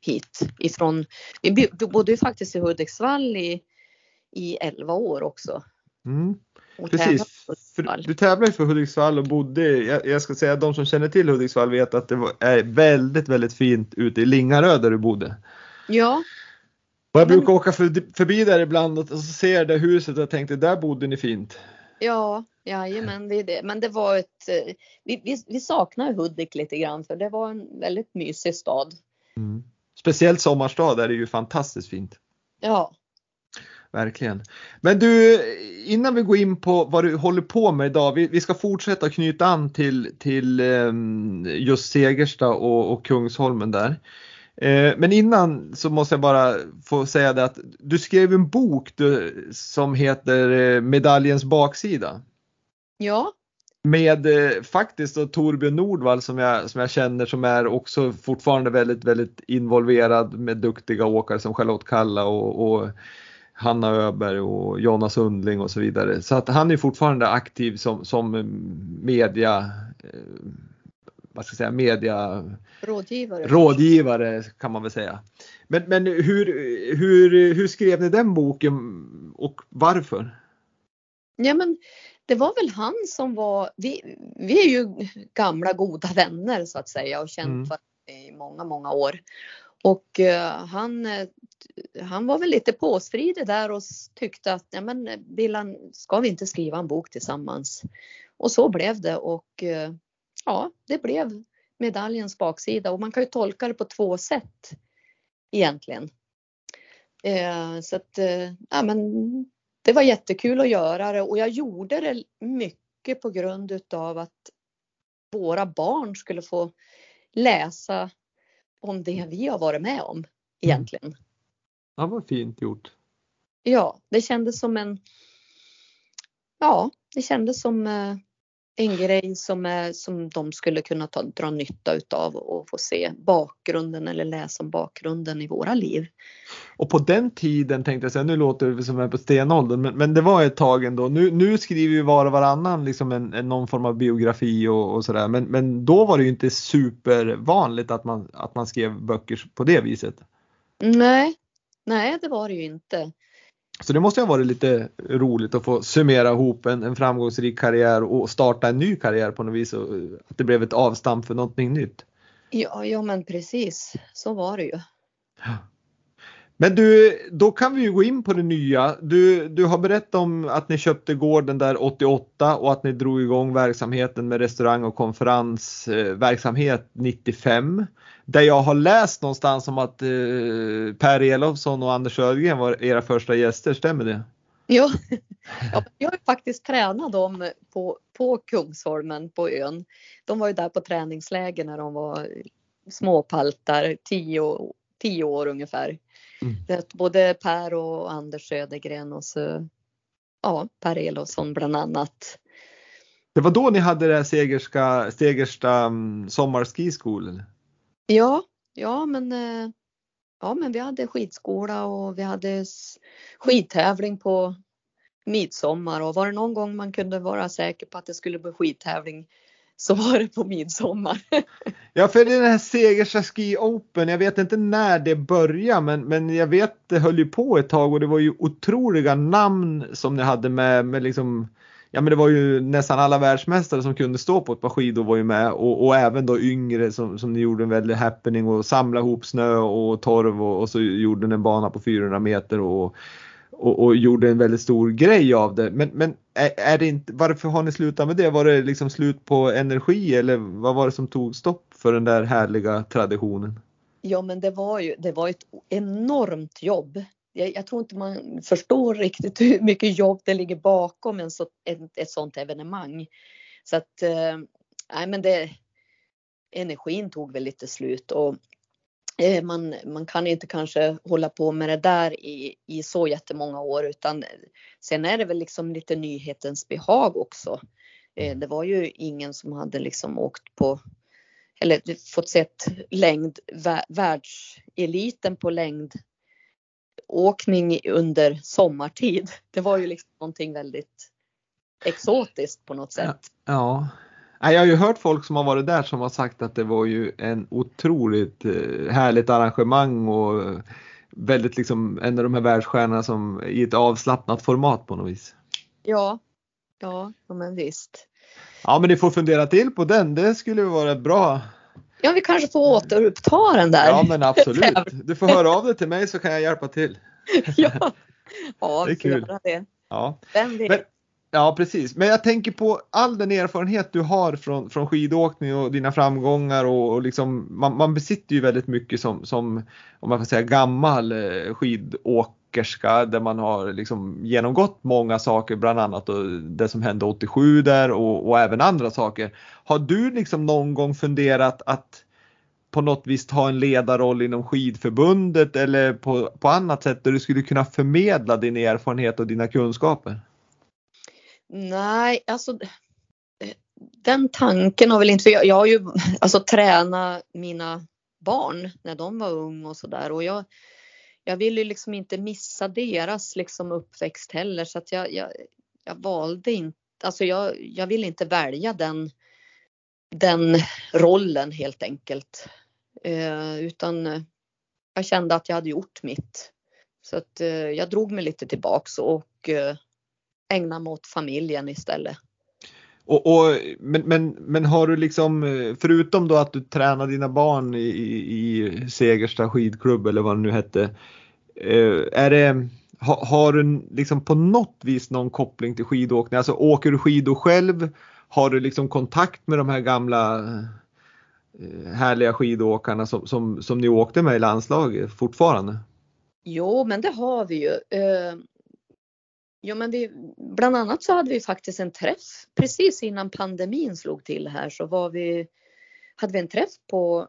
hit ifrån. Vi bodde ju faktiskt i Hudiksvall i, i 11 år också. Mm. Precis, för, du tävlade för Hudiksvall och bodde, jag, jag, ska säga de som känner till Hudiksvall vet att det var, är väldigt, väldigt fint ute i Lingarö där du bodde. Ja. Och jag brukar åka för, förbi där ibland och så ser jag det huset och tänkte där bodde ni fint. Ja, jajamän, det är det. Men det var ett, eh, vi, vi, vi saknar Hudik lite grann för det var en väldigt mysig stad. Mm. Speciellt sommarstad är det ju fantastiskt fint. Ja. Verkligen. Men du, innan vi går in på vad du håller på med idag. Vi, vi ska fortsätta knyta an till, till um, just Segersta och, och Kungsholmen där. Eh, men innan så måste jag bara få säga det att du skrev en bok du, som heter eh, Medaljens baksida. Ja. Med eh, faktiskt då Torbjörn Nordvall som jag, som jag känner som är också fortfarande väldigt, väldigt involverad med duktiga åkare som Charlotte Kalla och, och Hanna Öberg och Jonas Sundling och så vidare. Så att han är fortfarande aktiv som, som media vad ska jag säga, media rådgivare. rådgivare kan man väl säga. Men, men hur, hur, hur skrev ni den boken och varför? Ja men det var väl han som var, vi, vi är ju gamla goda vänner så att säga och känt mm. i många, många år. Och uh, han, han var väl lite påstridig där och tyckte att, ja men Billan, ska vi inte skriva en bok tillsammans? Och så blev det och uh, ja, det blev medaljens baksida och man kan ju tolka det på två sätt egentligen. Eh, så att, eh, ja men det var jättekul att göra det och jag gjorde det mycket på grund utav att våra barn skulle få läsa om det vi har varit med om egentligen. Mm. Ja, vad fint gjort. Ja, det kändes som en Ja, det kändes som eh, en grej som, är, som de skulle kunna ta, dra nytta utav och få se bakgrunden eller läsa om bakgrunden i våra liv. Och på den tiden tänkte jag säga, nu låter det som jag är på stenåldern, men, men det var ett tag ändå. Nu, nu skriver ju var och varannan liksom en, en, någon form av biografi och, och sådär, men, men då var det ju inte supervanligt att man, att man skrev böcker på det viset. Nej, nej det var det ju inte. Så det måste ha varit lite roligt att få summera ihop en, en framgångsrik karriär och starta en ny karriär på något vis och att det blev ett avstamp för någonting nytt. Ja, ja men precis så var det ju. Men du, då kan vi ju gå in på det nya. Du, du har berättat om att ni köpte gården där 88 och att ni drog igång verksamheten med restaurang och konferensverksamhet eh, 95 där jag har läst någonstans om att eh, Per Elofsson och Anders Ödgren var era första gäster, stämmer det? Ja, ja jag har faktiskt tränat dem på, på Kungsholmen på ön. De var ju där på träningsläger när de var småpaltar, tio, tio år ungefär. Mm. Både Per och Anders Södergren och så ja, Per Elofsson bland annat. Det var då ni hade det Segersta, Segersta um, sommarskiskolan? Ja, ja men, eh, ja men vi hade skidskola och vi hade skidtävling på midsommar och var det någon gång man kunde vara säker på att det skulle bli skidtävling så var det på midsommar. [laughs] ja, för det är den här Segersta Ski Open, jag vet inte när det började men, men jag vet det höll ju på ett tag och det var ju otroliga namn som ni hade med, med liksom ja men det var ju nästan alla världsmästare som kunde stå på ett par skidor var ju med och, och även då yngre som, som gjorde en väldig happening och samla ihop snö och torv och, och så gjorde ni en bana på 400 meter och, och, och, gjorde en väldigt stor grej av det. Men, men är, är, det inte, varför har ni slutat med det? Var det liksom slut på energi eller vad var det som tog stopp för den där härliga traditionen? Ja men det var ju det var ett enormt jobb jag, jag, tror inte man förstår riktigt hur mycket jobb det ligger bakom en så, ett, ett sånt evenemang. Så att, eh, nej men det, energin tog väl lite slut och eh, man, man kan inte kanske hålla på med det där i, i så jättemånga år utan sen är det väl liksom lite nyhetens behag också. Eh, det var ju ingen som hade liksom åkt på eller fått sett längd, världseliten på längd åkning under sommartid. Det var ju liksom någonting väldigt exotiskt på något sätt. Ja. ja. Jag har ju hört folk som har varit där som har sagt att det var ju en otroligt eh, härligt arrangemang och väldigt liksom en av de här världsstjärnorna som i ett avslappnat format på något vis. Ja, ja, men visst. Ja, men ni får fundera till på den. Det skulle vara bra Ja, vi kanske får återuppta den där. Ja, men absolut. Du får höra av dig till mig så kan jag hjälpa till. [laughs] ja, ja det är kul. Det. Ja. Vem vet? Men, ja, precis. Men jag tänker på all den erfarenhet du har från, från skidåkning och dina framgångar och, och liksom, man, man besitter ju väldigt mycket som, som om man får säga gammal eh, skidåkerska där man har liksom genomgått många saker, bland annat det som hände 87 där och, och även andra saker. Har du liksom någon gång funderat att på något vis ta en ledarroll inom skidförbundet eller på, på annat sätt där du skulle kunna förmedla din erfarenhet och dina kunskaper? Nej, alltså den tanken har väl inte, för jag, jag har ju alltså tränat mina barn när de var unga och sådär och jag, jag ville ju liksom inte missa deras liksom uppväxt heller så att jag, jag, jag valde inte, alltså jag, jag ville inte välja den, den rollen helt enkelt. Eh, utan eh, jag kände att jag hade gjort mitt. Så att eh, jag drog mig lite tillbaks och eh, ägnade mig åt familjen istället. Och, och, men, men, men har du liksom, förutom då att du tränar dina barn i, i, Segersta skidklubb eller vad det nu hette, eh, är det, har, har du liksom på något vis någon koppling till skidåkning? Alltså åker du skidor själv? Har du liksom kontakt med de här gamla eh, härliga skidåkarna som, som, som ni åkte med i landslaget fortfarande? Jo, men det har vi ju. Eh, Eh, Ja, men vi, bland annat så hade vi faktiskt en träff precis innan pandemin slog till här så var vi, hade vi en träff på,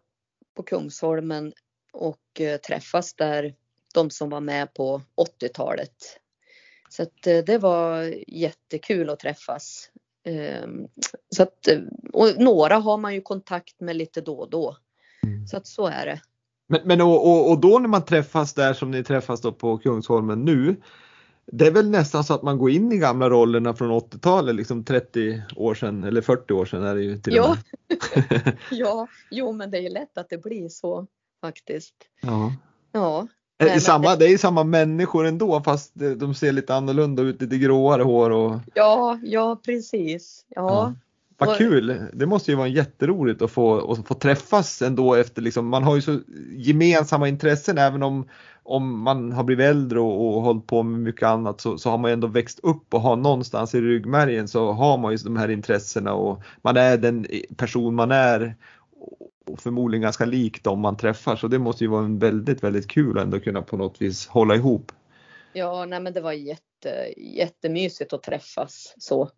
på Kungsholmen och eh, träffas där de som var med på 80-talet. Så att eh, det var jättekul att träffas. Eh, så att, och några har man ju kontakt med lite då och då. Mm. Så att så är det. Men, men och, och, och, då när man träffas där som ni träffas då på Kungsholmen nu, det är väl nästan så att man går in i gamla rollerna från 80-talet, liksom 30 år sedan eller 40 år sedan är det ju till ja. [laughs] ja, jo men det är ju lätt att det blir så faktiskt. Ja. ja. Nej, Nej, samma, det... är samma människor ändå fast de ser lite annorlunda ut, lite gråare hår och... Ja, ja precis. Ja. ja. Vad kul! Det måste ju vara jätteroligt att få, att få träffas ändå efter liksom, man har ju så gemensamma intressen även om om man har blivit äldre och, och hållit på med mycket annat så, så har man ändå växt upp och har någonstans i ryggmärgen så har man ju de här intressena och man är den person man är och förmodligen ganska lik dem man träffar så det måste ju vara en väldigt, väldigt kul ändå kunna på något vis hålla ihop. Ja, nej men det var jätte, jättemysigt att träffas så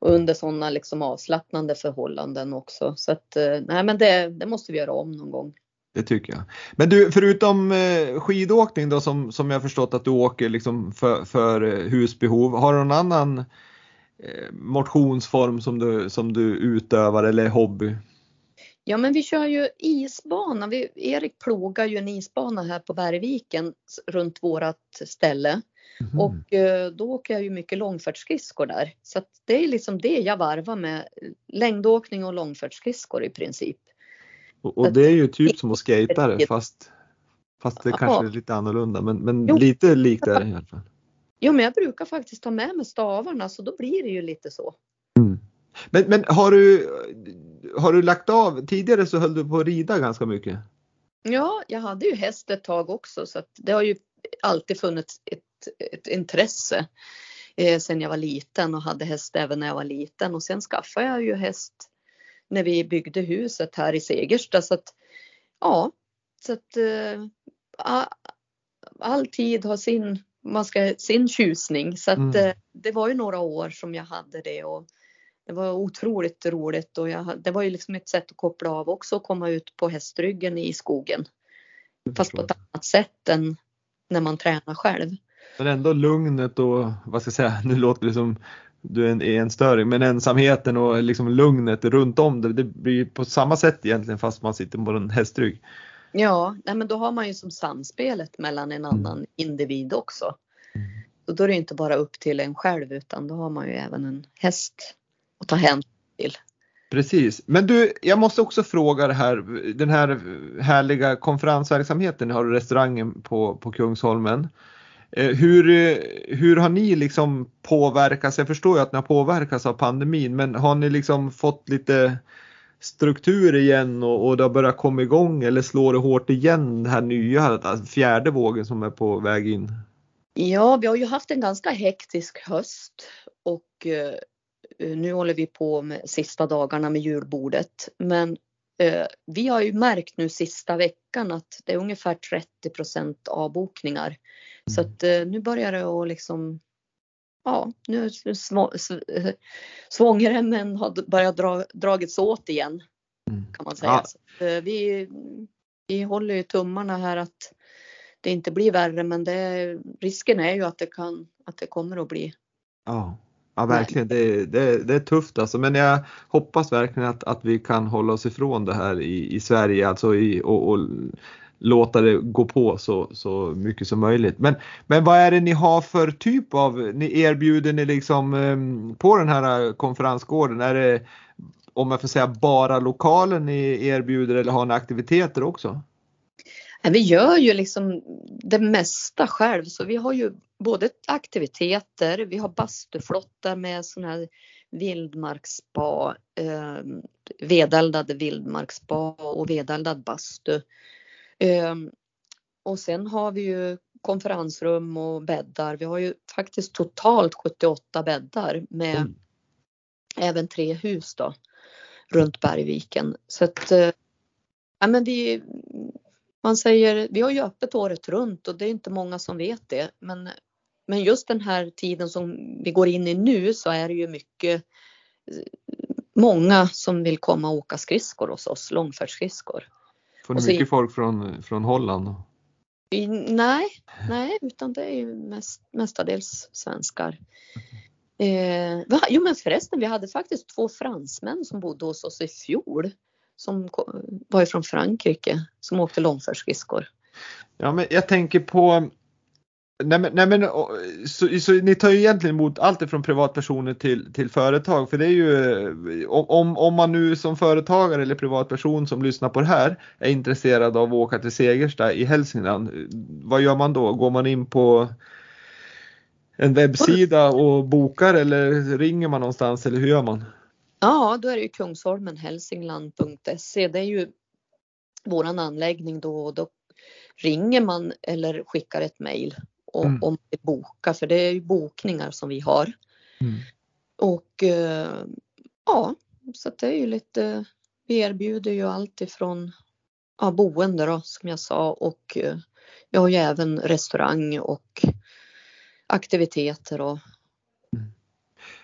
under sådana liksom avslappnande förhållanden också. Så att eh, nej men det, det måste vi göra om någon gång. Det tycker jag. Men du, förutom eh, skidåkning då som, som jag förstått att du åker liksom för, för eh, husbehov, har du någon annan motionsform som du, som du utövar eller hobby? Ja men vi kör ju isbana. Vi, Erik plogar ju en isbana här på Bergviken runt vårat ställe. Mm. Och då åker jag ju mycket långfärdsskridskor där. Så det är liksom det jag varvar med. Längdåkning och långfärdsskridskor i princip. Och, och det är ju typ som att skejta fast, fast det kanske är lite annorlunda men, men lite likt är det i alla fall. Jo men jag brukar faktiskt ta med mig stavarna så då blir det ju lite så. Mm. Men, men har, du, har du lagt av? Tidigare så höll du på att rida ganska mycket. Ja, jag hade ju häst ett tag också så att det har ju alltid funnits ett, ett intresse eh, sen jag var liten och hade häst även när jag var liten och sen skaffade jag ju häst när vi byggde huset här i Segersta. Så att, ja, så att uh, all tid har sin, man ska, sin tjusning. Så att mm. uh, det var ju några år som jag hade det och det var otroligt roligt och jag, det var ju liksom ett sätt att koppla av också och komma ut på hästryggen i skogen. Fast på ett annat sätt än när man tränar själv. Men ändå lugnet och vad ska jag säga, [laughs] nu låter det som du är en enstöring. Men ensamheten och liksom lugnet runt om det, det blir på samma sätt egentligen fast man sitter på en hästrygg. Ja, nej men då har man ju som samspelet mellan en annan mm. individ också. Mm. Och då är det inte bara upp till en själv utan då har man ju även en häst att ta hänsyn till. Precis, men du, jag måste också fråga det här, den här härliga konferensverksamheten, har du restaurangen på, på Kungsholmen. Eh, hur, eh, hur har ni liksom påverkats? Jag förstår ju att ni har påverkats av pandemin, men har ni liksom fått lite struktur igen och, och det har börjat komma igång eller slår det hårt igen den här nya alltså fjärde vågen som är på väg in? Ja, vi har ju haft en ganska hektisk höst och eh, nu håller vi på med sista dagarna med julbordet. Men eh, vi har ju märkt nu sista veckan att det är ungefär 30% avbokningar så att eh, nu börjar det att liksom Ja, nu svångremmen har börjat dra, dragits åt igen. mm. kan man säga. Ja. Eh, vi, vi håller ju tummarna här att det inte blir värre men det, risken är ju att det kan, att det kommer att bli. Ja, ja verkligen. Det, det, det är tufft alltså men jag hoppas verkligen att, att vi kan hålla oss ifrån det här i, i Sverige alltså i, och, och låta det gå på så, så mycket som möjligt. Men, men vad är det ni har för typ av, ni erbjuder ni liksom ehm, på den här eh, konferensgården, är det om man får säga bara lokalen ni erbjuder eller har ni aktiviteter också? Vi gör ju liksom det mesta själv så vi har ju både aktiviteter, vi har bastuflottar med sån här vildmarksspa, eh, vedeldade vildmarksspa och vedeldad bastu. Eh, och sen har vi ju konferensrum och bäddar. Vi har ju faktiskt totalt 78 bäddar med mm. även tre hus då runt Bergviken. Så att, eh, ja, men vi, man säger, vi har ju öppet året runt och det är inte många som vet det. Men, men just den här tiden som vi går in i nu så är det ju mycket många som vill komma och åka skridskor hos oss, långfärdsskridskor. Får ni mycket folk från, från Holland? Nej, nej, utan det är ju mest, mestadels svenskar. Eh, jo men förresten, vi hade faktiskt två fransmän som bodde hos oss i fjol. Som var från Frankrike, som åkte långfärdsskridskor. Ja men jag tänker på Nej men, nej men så, så, ni tar ju egentligen emot allt ifrån privatpersoner till, till företag för det är ju om, om man nu som företagare eller privatperson som lyssnar på det här är intresserad av att åka till Segersta i Hälsingland. Vad gör man då? Går man in på en webbsida och bokar eller ringer man någonstans eller hur gör man? Ja, då är det ju kungsholmenhälsingland.se. Det är ju våran anläggning då och då ringer man eller skickar ett mejl och, mm. om det boka för det är ju bokningar som vi har. Mm. Och eh, ja, så det är ju lite, vi erbjuder ju allt ifrån ja, boende då som jag sa och eh, vi har ju även restaurang och aktiviteter och.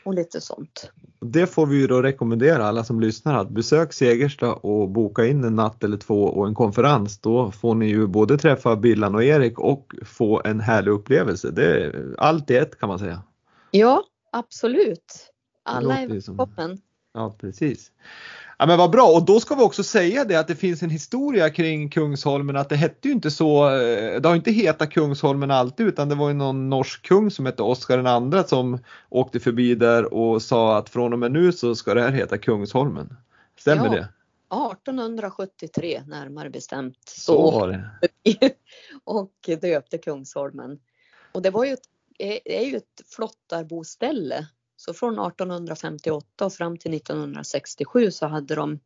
Och lite sånt. Det får vi ju då rekommendera alla som lyssnar att besök Segersta och boka in en natt eller två och en konferens. Då får ni ju både träffa Billan och Erik och få en härlig upplevelse. Det allt i ett kan man säga. Ja, absolut. Alla är välkommen. Ja, precis. Ja men vad bra och då ska vi också säga det att det finns en historia kring Kungsholmen att det hette ju inte så, eh, det har inte hetat Kungsholmen alltid utan det var ju någon norsk kung som hette Oscar II som åkte förbi där och sa att från och med nu så ska det här heta Kungsholmen. Stämmer ja, det? 1873 närmare bestämt. Så, så var det. [laughs] och döpte Kungsholmen. Och det var ju ett, är ju ett flottarboställe så från 1858 och fram till 1967 så hade de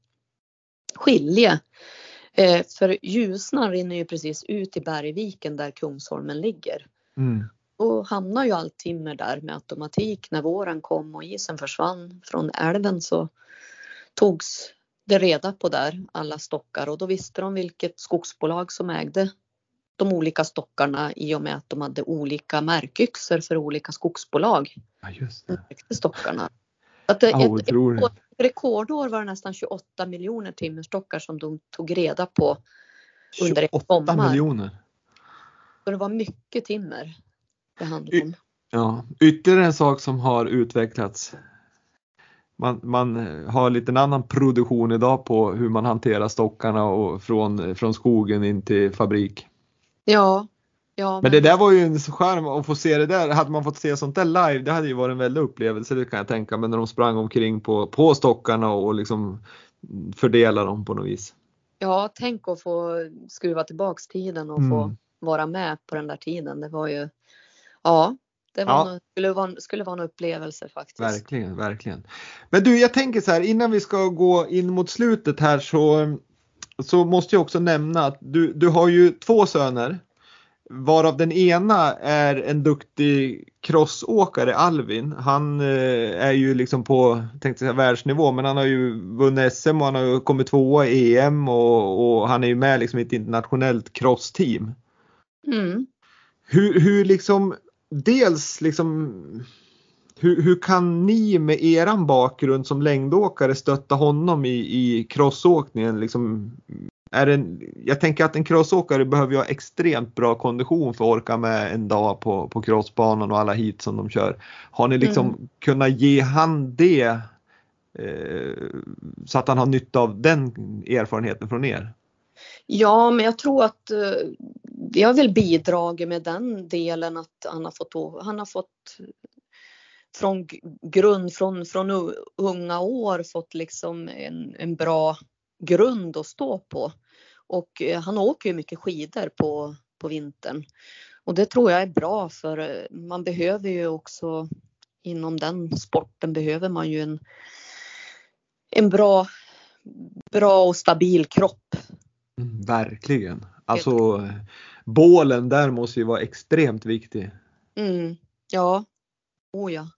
skilje. Eh, för Ljusnan rinner ju precis ut i Bergviken där Kungsholmen ligger. Mm. Och hamnar ju allt timmer där med automatik. När våren kom och isen försvann från älven så togs det reda på där alla stockar och då visste de vilket skogsbolag som ägde de olika stockarna i och med att de hade olika märkyxor för olika skogsbolag. Ja, just det. Stockarna. Att ett, oh, ett, rekordår var det nästan 28 miljoner timmerstockar som de tog reda på under ett sommar. 28 miljoner? Så det var mycket timmer det handlade om. Ja, ytterligare en sak som har utvecklats. Man, man har lite en annan produktion idag på hur man hanterar stockarna och från, från skogen in till fabrik. Ja. ja men... men det där var ju en skärm att få se det där. Hade man fått se sånt där live, det hade ju varit en väldig upplevelse, det kan jag tänka mig, när de sprang omkring på, på stockarna och liksom fördela dem på något vis. Ja, tänk att få skruva tillbaks tiden och mm. få vara med på den där tiden. Det var ju, ja, det var ja. en, skulle, vara, skulle vara en upplevelse faktiskt. Verkligen, verkligen. Men du, jag tänker så här innan vi ska gå in mot slutet här så så måste jag också nämna att du, du har ju två söner. Varav den ena är en duktig crossåkare, Alvin. Han eh, är ju liksom på, tänkte säga världsnivå, men han har ju vunnit SM och han har kommit tvåa i EM och, och han är ju med liksom i ett internationellt crossteam. Mm. Hur, hur liksom, dels liksom hur, hur kan ni med eran bakgrund som längdåkare stötta honom i, i crossåkningen? Liksom, är en, jag tänker att en crossåkare behöver ju ha extremt bra kondition för att orka med en dag på, på crossbanan och alla hit som de kör. Har ni liksom mm. kunnat ge han det eh, så att han har nytta av den erfarenheten från er? Ja, men jag tror att eh, vi har väl bidragit med den delen att han har fått, han har fått från grund, från, från unga år fått liksom en, en bra grund att stå på. Och eh, han åker ju mycket skidor på, på vintern. Och det tror jag är bra för eh, man behöver ju också inom den sporten behöver man ju en, en bra, bra och stabil kropp. Mm, verkligen. Alltså bålen där måste ju vara extremt viktig. Mm, ja, oh ja.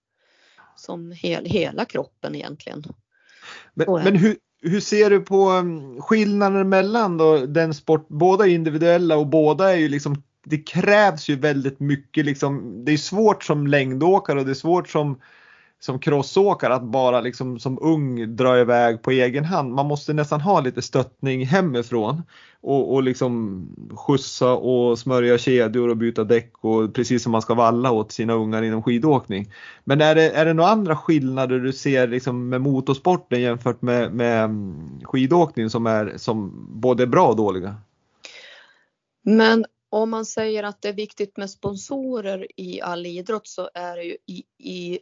Som hel, hela kroppen egentligen. Men, men hur, hur ser du på um, skillnaden mellan då den sport, båda är individuella och båda är ju liksom, det krävs ju väldigt mycket liksom, det är svårt som längdåkare och det är svårt som som crossåkare att bara liksom som ung dra iväg på egen hand. Man måste nästan ha lite stöttning hemifrån och, och liksom skjutsa och smörja kedjor och byta däck och precis som man ska valla åt sina ungar inom skidåkning. Men är det, är det några andra skillnader du ser liksom med motorsporten jämfört med, med skidåkning som är som både bra och dåliga? Men om man säger att det är viktigt med sponsorer i all idrott så är det ju i, i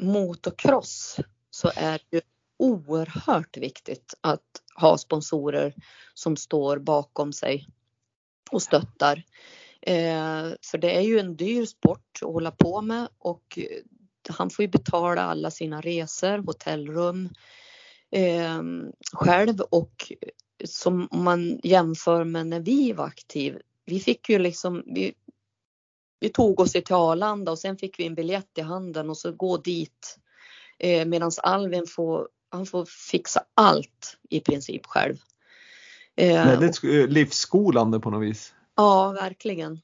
motocross så är det oerhört viktigt att ha sponsorer som står bakom sig och stöttar. Eh, för det är ju en dyr sport att hålla på med och eh, han får ju betala alla sina resor, hotellrum eh, själv och som man jämför med när vi var aktiv. Vi fick ju liksom, vi, vi tog oss till Arlanda och sen fick vi en biljett i handen och så gå dit. Eh, Medan Alvin får, han får fixa allt i princip själv. Eh, Väldigt eh, livsskolande på något vis. Ja, verkligen.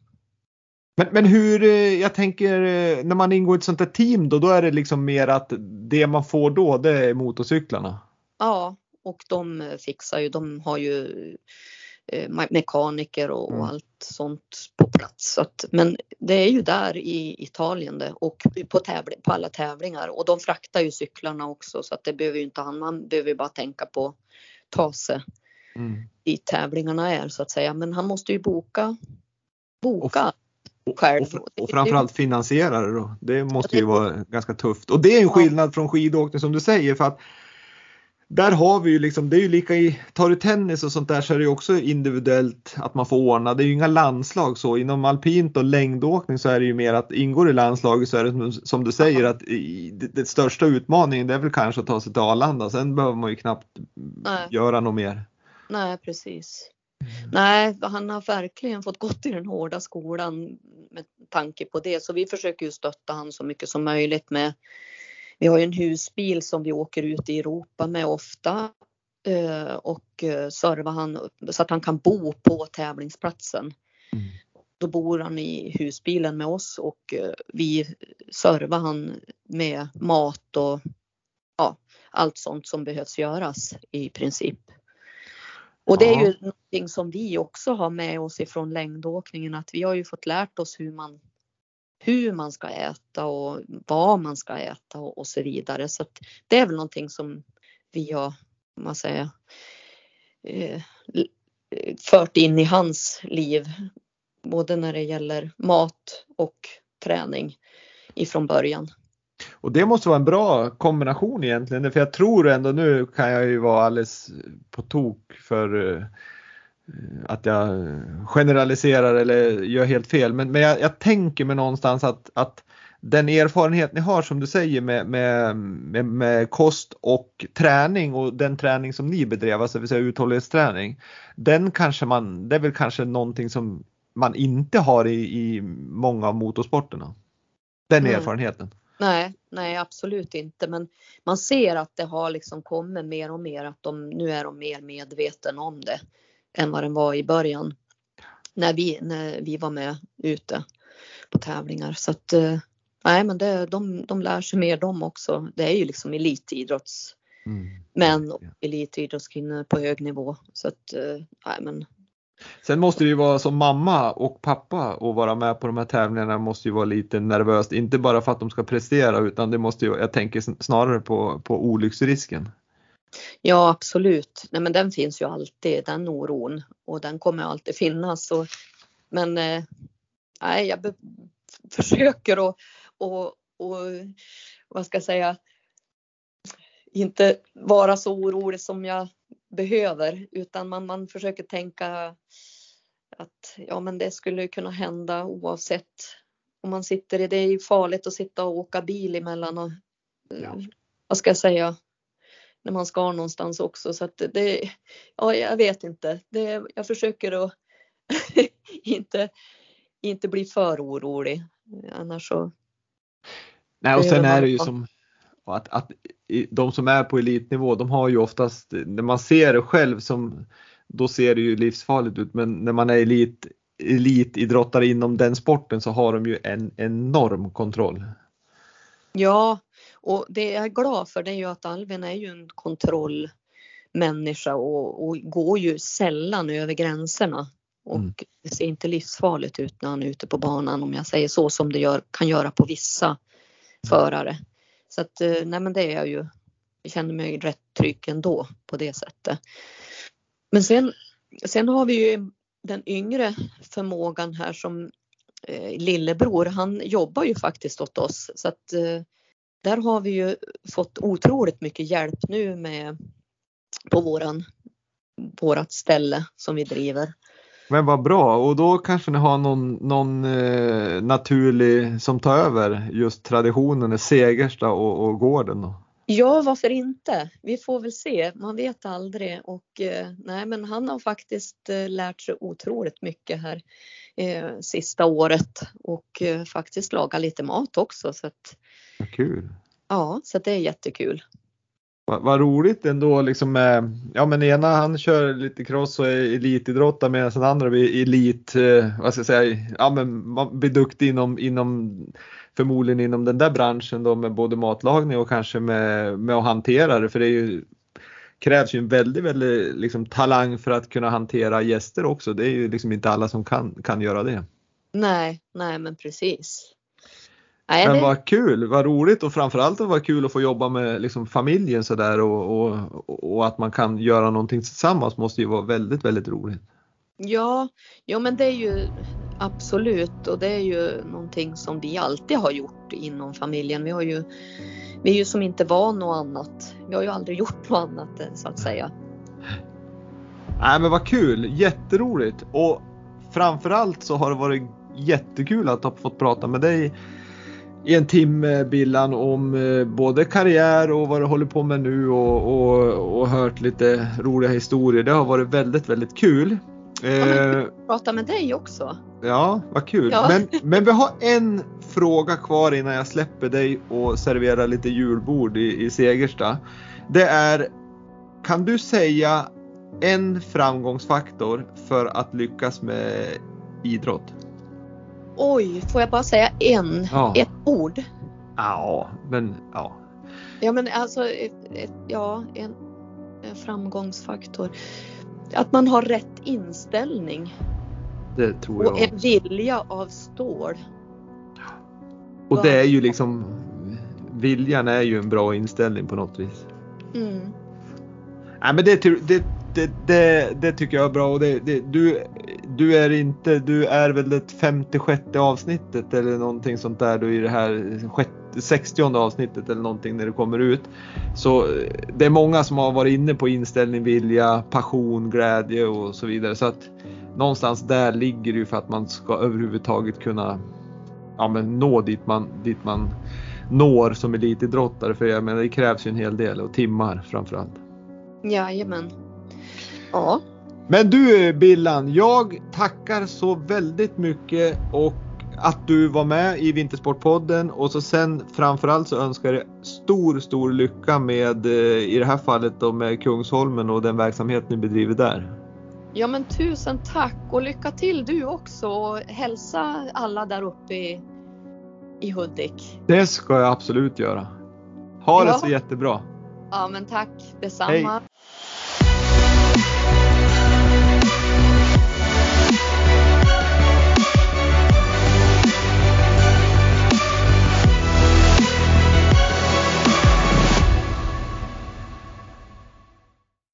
Men, men hur, eh, jag tänker eh, när man ingår i ett sånt här team då, då är det liksom mer att det man får då det är motorcyklarna? Ja, och de fixar ju, de har ju mekaniker och, mm. allt sånt på plats. Så att, men det är ju där i Italien det och på, tävling, på alla tävlingar och de fraktar ju cyklarna också så att det behöver ju inte han, man behöver ju bara tänka på ta sig mm. dit tävlingarna är så att säga. Men han måste ju boka, boka. Och, själv. Och, och framförallt finansiera det då. Det måste ju vara ganska tufft. Och det är en skillnad från skidåkning som du säger för att där har vi ju liksom, det är ju lika i, tar du tennis och sånt där så är det ju också individuellt att man får ordna. Det är ju inga landslag så. Inom alpint och längdåkning så är det ju mer att ingår i landslaget så är det som du säger att i, det, det, största utmaningen det är väl kanske att ta sig till Arlanda. Sen behöver man ju knappt Nej. göra något mer. Nej precis. Mm. Nej, han har verkligen fått gått i den hårda skolan med tanke på det. Så vi försöker ju stötta han så mycket som möjligt med vi har ju en husbil som vi åker ut i Europa med ofta eh, och eh, servar han så att han kan bo på tävlingsplatsen. Mm. Då bor han i husbilen med oss och eh, vi servar han med mat och ja, allt sånt som behövs göras i princip. Och det är ju någonting som vi också har med oss ifrån längdåkningen att vi har ju fått lärt oss hur man hur man ska äta och vad man ska äta och, och så vidare. Så det är väl någonting som vi har, man säger, eh, fört in i hans liv. Både när det gäller mat och träning ifrån början. Och det måste vara en bra kombination egentligen, för jag tror ändå nu kan jag ju vara alldeles på tok för Eh, att jag generaliserar eller gör helt fel. Men, men jag, jag tänker mig någonstans att, att den erfarenhet ni har som du säger med, med, med, med, kost och träning och den träning som ni bedrev, alltså vill säga uthållighetsträning. Den kanske man, det är väl kanske någonting som man inte har i, i många av motorsporterna. Den mm. erfarenheten. Nej, nej absolut inte. Men man ser att det har liksom kommit mer och mer att de nu är de mer medvetna om det än vad den var i början. När vi, när vi var med ute på tävlingar. Så att, eh, nej men det, de, de lär sig mer de också. Det är ju liksom elitidrottsmän och elitidrottskvinnor på hög nivå. Så att, eh, nej men Sen måste det ju vara som mamma och pappa och vara med på de här tävlingarna måste ju vara lite nervöst. Inte bara för att de ska prestera utan det måste ju, jag tänker snarare på, på olycksrisken. Ja absolut, nej men den finns ju alltid den oron och den kommer alltid finnas. Och, men eh, nej, jag försöker att och, och vad ska jag säga inte vara så orolig som jag behöver utan man, man försöker tänka att ja men det skulle kunna hända oavsett om man sitter i det är farligt att sitta och åka bil emellan och ja. vad ska jag säga när man ska någonstans också. Så att det ja jag vet inte. Det, jag försöker att [laughs] inte inte bli för orolig. Annars så Nej och sen är det ju som att, att de som är på elitnivå de har ju oftast, när man ser det själv som då ser det ju livsfarligt ut. Men när man är elit, elitidrottare inom den sporten så har de ju en enorm kontroll. Ja, och det jag är glad för det är ju att Alvin är ju en kontrollmänniska och, och går ju sällan över gränserna. Och mm. det ser inte livsfarligt ut när han är ute på banan om jag säger så som det gör, kan göra på vissa förare. Så att eh, nej men det är jag ju. Jag känner mig rätt trygg ändå på det sättet. Men sen, sen har vi ju den yngre förmågan här som eh, lillebror. Han jobbar ju faktiskt åt oss så att eh, där har vi ju fått otroligt mycket hjälp nu med på våran vårat ställe som vi driver. Men vad bra och då kanske ni har någon, någon eh, naturlig som tar över just traditionen, Segersta och, och gården då? Ja, varför inte? Vi får väl se. Man vet aldrig och eh, nej, men han har faktiskt eh, lärt sig otroligt mycket här eh, sista året och eh, faktiskt laga lite mat också så att. Vad kul. Ja, så det är jättekul. Vad, vad roligt ändå liksom med, ja men ena han kör lite cross och är elitidrottare medan den andra blir elit, eh, vad ska jag säga, ja men man blir duktig inom, inom förmodligen inom den där branschen då med både matlagning och kanske med, med att hantera det för det ju, krävs ju en väldigt, väldigt liksom, talang för att kunna hantera gäster också. Det är ju liksom inte alla som kan, kan göra det. Nej, nej men precis. Nej, Men vad kul, vad roligt och framförallt var kul att få jobba med liksom familjen sådär och, och, och att man kan göra någonting tillsammans måste ju vara väldigt, väldigt roligt. Ja, ja men det är ju absolut och det är ju någonting som vi alltid har gjort inom familjen. Vi har ju, vi är ju som inte van något annat. Vi har ju aldrig gjort något annat så att säga. Nej men vad kul, jätteroligt och framförallt så har det varit jättekul att ha fått prata med dig i en timme Billan om eh, både karriär och vad du håller på med nu och, och, och hört lite roliga historier. Det har varit väldigt, väldigt kul. Eh, prata med dig också. Ja, vad kul. Ja. Men, men vi har en fråga kvar innan jag släpper dig och serverar lite julbord i, i Segersta. Det är, kan du säga en framgångsfaktor för att lyckas med idrott? Oj, får jag bara säga en? Ja. Ett ord? Ja, men ja. Ja, men alltså, ett, ett, ja, en, en framgångsfaktor. Att man har rätt inställning. Det tror jag. Och en vilja av stål. Och det är ju liksom, viljan är ju en bra inställning på något vis. Mm. Nej men det, det, det, det, tycker jag är bra och det, du, du är inte, du är väl det 56 avsnittet eller någonting sånt där då i det här 60 avsnittet eller någonting när det kommer ut. Så eh, det är många som har varit inne på inställning, vilja, passion, glädje och så vidare. Så att någonstans där ligger det ju för att man ska överhuvudtaget kunna ja, men nå dit man, dit man når som elitidrottare. För jag menar det krävs ju en hel del och timmar framförallt. Jajamän. Ja. Men du Billan, jag tackar så väldigt mycket och att du var med i Vintersportpodden och så sen framförallt så önskar jag stor, stor lycka med eh, i det här fallet då med Kungsholmen och den verksamhet ni bedriver där. Ja men tusen tack och lycka till du också och hälsa alla där uppe i, i Hudik. Det ska jag absolut göra. Ha det Ja. så jättebra. Ja men tack detsamma. Hej.